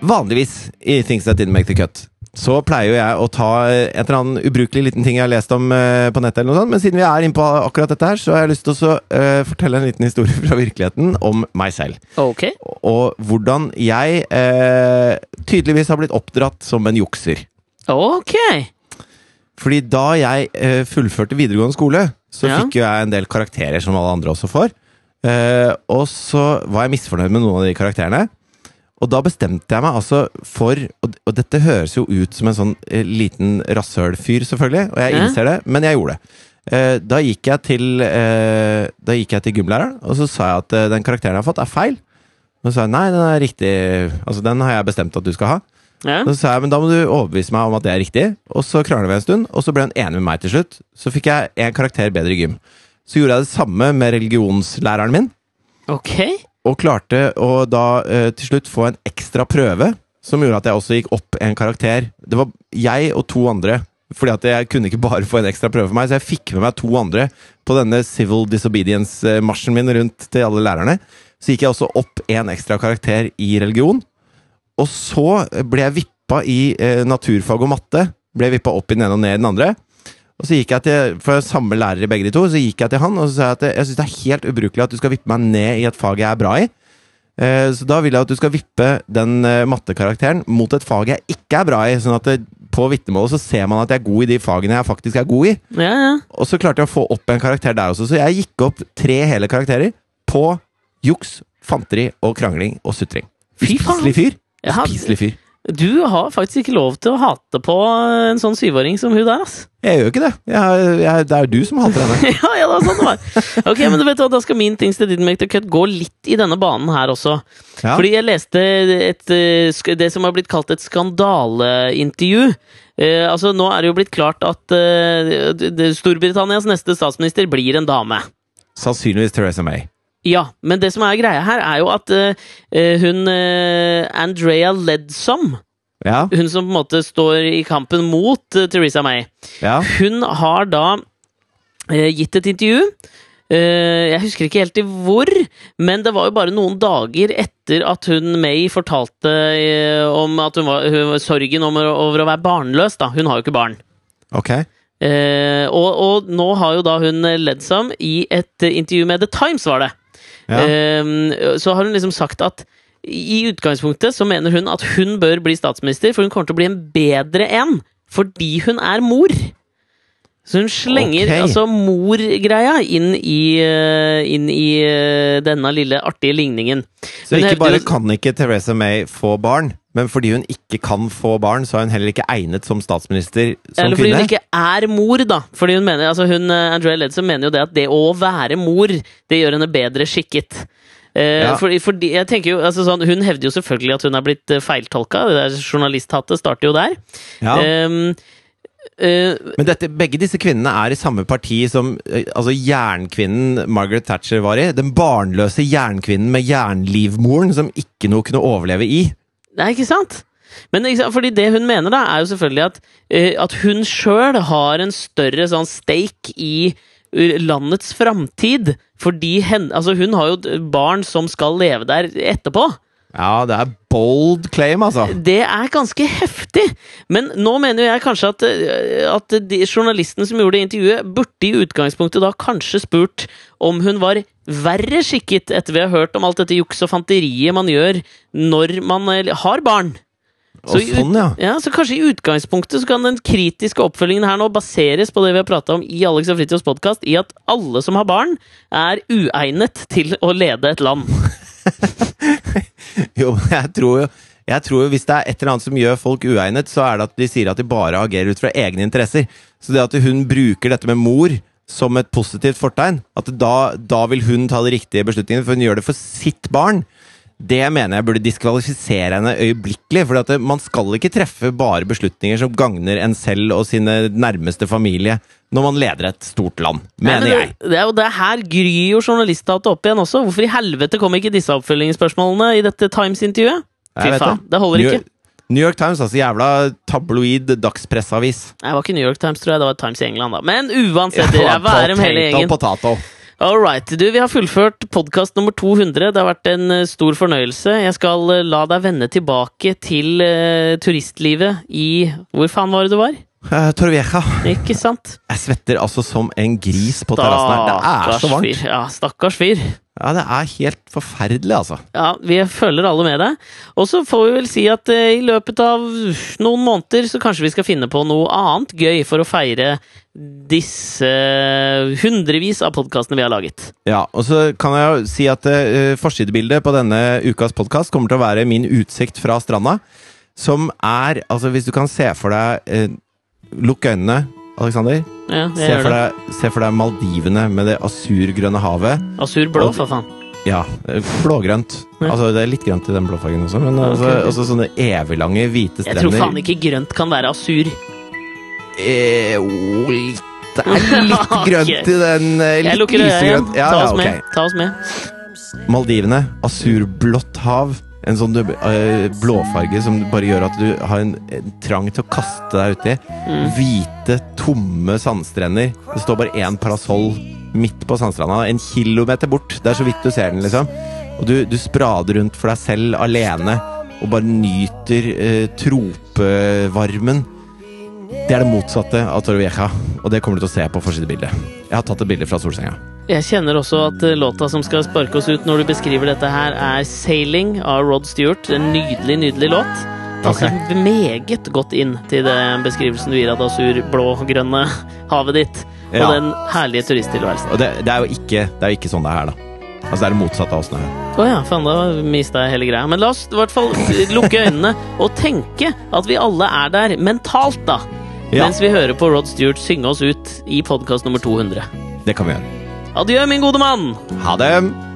Vanligvis i Things That Didn't Make The Cut så pleier jo jeg å ta en eller annen ubrukelig liten ting jeg har lest om eh, på nettet, eller noe sånt, men siden vi er inne på akkurat dette her, så har jeg lyst til å eh, fortelle en liten historie *laughs* fra virkeligheten om meg selv. Okay. Og hvordan jeg eh, tydeligvis har blitt oppdratt som en jukser. Ok. Fordi da jeg eh, fullførte videregående skole, så Ja. fikk jo jeg en del karakterer som alle andre også får. Eh, og så var jeg misfornøyd med noen av de karakterene. Og da bestemte jeg meg altså for Og, og dette høres jo ut som en sånn eh, liten rasshølfyr, selvfølgelig, og jeg innser det, men jeg gjorde det. Eh, da gikk jeg til eh, Da gikk jeg til gymlæreren, og så sa jeg at eh, den karakteren jeg har fått, er feil. Og så sa jeg nei, den er riktig. Altså, den har jeg bestemt at du skal ha. Ja. Så sa jeg, men da må du overbevise meg om at det er riktig. Og så krangla vi en stund, og så ble hun enig med meg til slutt. Så fikk jeg en karakter bedre i gym. Så gjorde jeg det samme med religionslæreren min, Ok. og klarte å da eh, til slutt få en ekstra prøve, som gjorde at jeg også gikk opp en karakter. Det var jeg og to andre, fordi at jeg kunne ikke bare få en ekstra prøve for meg, så jeg fikk med meg to andre på denne civil disobedience-marsjen min rundt til alle lærerne. Så gikk jeg også opp en ekstra karakter i religion. Og så ble jeg vippa i eh, naturfag og matte. Ble vippa opp i den ene og ned i den andre. Og så gikk jeg til, For samme lærer i begge de to, så gikk jeg til han og så sa jeg at jeg syns det er helt ubrukelig at du skal vippe meg ned i et fag jeg er bra i. Eh, Så da vil jeg at du skal vippe den eh, mattekarakteren mot et fag jeg ikke er bra i. Sånn at det, på vitnemålet så ser man at jeg er god i de fagene jeg faktisk er god i. Ja, ja. Og så klarte jeg å få opp en karakter der også, så jeg gikk opp tre hele karakterer på juks, fanteri og krangling og sutring. Fy faen. Spiselig fyr. Jeg Spiselig fyr. Du har faktisk ikke lov til å hate på en sånn syvåring som hun der, ass. Jeg gjør jo ikke det. Jeg, jeg, det er jo du som hater henne. *laughs* ja, ja, det er sånn det var. Ok, men du vet hva, Da skal min Things That Didn't Make The Cut gå litt i denne banen her også. Ja. Fordi jeg leste et, eh, det som har blitt kalt et skandaleintervju. Eh, altså, Nå er det jo blitt klart at eh, Storbritannias neste statsminister blir en dame. Sannsynligvis Theresa May. Ja, men det som er greia her, er jo at eh, hun uh, Andrea Ledsom, Ja, hun som på en måte står i kampen mot uh, Theresa May, ja. hun har da gitt et intervju. Jeg husker ikke helt i hvor, men det var jo bare noen dager etter at hun May fortalte om at hun var, hun, sorgen over, over å være barnløs. da. Hun har jo ikke barn. Ok. Uh, og, og nå har jo da hun Ledsom i et intervju med The Times, var det, Ja. eh, så har hun liksom sagt at i utgangspunktet så mener hun at hun bør bli statsminister, for hun kommer til å bli en bedre en fordi hun er mor. Så hun slenger okay. altså mor-greia inn i, eh, inn i eh, denne lille artige ligningen. Så ikke bare kan ikke Theresa May få barn, men fordi hun ikke kan få barn, så er hun heller ikke egnet som statsminister som Eller fordi kvinne. hun ikke er mor, da. Fordi hun mener, altså hun, eh, Andrea Ledson mener jo det at det å være mor, det gjør henne bedre skikket. Eh, Ja. fordi, fordi, jeg tenker jo, altså sånn, Hun hevder jo selvfølgelig at hun er blitt eh, feiltolka. Det der Journalisthatet starter jo der. Ja. Ehm, eh, Men dette, begge disse kvinnene er i samme parti som altså jernkvinnen Margaret Thatcher var i. Den barnløse jernkvinnen med jernlivmoren som ikke noe kunne overleve i. Nei, ikke sant? Men fordi det hun mener, da, er jo selvfølgelig at, eh, at hun sjøl har en større sånn stake i eh, landets framtid. Fordi hen, altså hun har jo barn som skal leve der etterpå. Ja, det er bold claim, altså. Det er ganske heftig! Men nå mener jeg kanskje at, eh, at de journalisten som gjorde intervjuet, burde i utgangspunktet da kanskje spurt om hun var verre skikket, etter vi har hørt om alt dette juks og fanteriet man gjør når man har barn. Og sånn, ja. ja. Så kanskje i utgangspunktet så kan den kritiske oppfølgingen her nå baseres på det vi har prata om i Alex og Fritjofs podkast, i at alle som har barn, er uegnet til å lede et land. *laughs* *laughs* Jo, men jeg tror jo jeg tror jo Hvis det er et eller annet som gjør folk uegnet, så er det at de sier at de bare agerer ut fra egne interesser. Så det at hun bruker dette med mor som et positivt fortegn, at da, da vil hun ta de riktige beslutningene, for hun gjør det for sitt barn, det mener jeg burde diskvalifisere henne øyeblikkelig. For man skal ikke treffe bare beslutninger som gagner en selv og sine nærmeste familie når man leder et stort land, Nei, mener men jeg. det, det er jo det her gryr jo journalisthatet opp igjen også. Hvorfor i helvete kom ikke disse oppfølgingsspørsmålene i dette Times-intervjuet? Fy faen, det holder New, ikke. New York Times, altså jævla tabloid dagspressavis. Nei, det var ikke New York Times, tror jeg. Det var Times i England, da. Men uansett, Ja, dere er om hele potato, gjengen. potato. All right. Du, vi har fullført podkast nummer 200. Det har vært en eh, stor fornøyelse. Jeg skal eh, la deg vende tilbake til eh, turistlivet i Hvor faen var det du var? Uh, Torvieja. Ikke sant? Jeg svetter altså som en gris på terrassen her. Det er så varmt. fyr. Ja, stakkars fyr. Ja, det er helt forferdelig, altså. Ja, vi følger alle med deg. Og så får vi vel si at uh, i løpet av noen måneder så kanskje vi skal finne på noe annet gøy for å feire disse hundrevis av podkastene vi har laget. Ja, og så kan jeg jo si at uh, forsidebildet på denne ukas podkast kommer til å være min utsikt fra stranda. Som er Altså, hvis du kan se for deg uh, Lukk øynene, Aleksander. Ja, Se, for deg- se for deg Maldivene med det asurgrønne havet. Asurblå, for faen. Ja, blågrønt. Ja. Altså, det er litt grønt i den blåfargen også, men ok, altså, ok. også sånne eviglange, hvite Jeg tror faen ikke grønt kan være asur. Eh, oh, Det er *laughs* litt grønt i den. eh, Litt lysegrønt. Ja, Ta ja, oss med. Ta oss med. Maldivene, asurblått hav. En sånn eh, blåfarge som bare gjør at du har en, en trang til å kaste deg uti. Mm. Hvite, tomme sandstrender. Det står bare én parasoll midt på sandstranda, en kilometer bort. Det er så vidt du ser den, liksom. Og du, du sprader rundt for deg selv alene og bare nyter eh, tropevarmen. Det er det motsatte av Torrevieja, og det kommer du til å se på forsidebildet. Jeg har tatt et bilde fra solsenga. Jeg kjenner også at eh, låta som skal sparke oss ut når du beskriver dette her, er 'Sailing' av Rod Stewart. En nydelig, nydelig låt. Passer meget godt inn til den beskrivelsen du gir av det asur-blå-grønne havet ditt. Og Ja. den herlige turisttilværelsen. Og det, det, er jo ikke, det er jo ikke sånn det er her, da. Altså, det er det motsatte av åssen det er. Å ja, faen, da mista jeg hele greia. Men la oss i hvert fall lukke øynene og tenke at vi alle er der mentalt, da. Ja. Mens vi hører på Rod Stewart synge oss ut i podkast nummer 200. Det kan vi gjøre. Adjø, min gode mann! Ha det!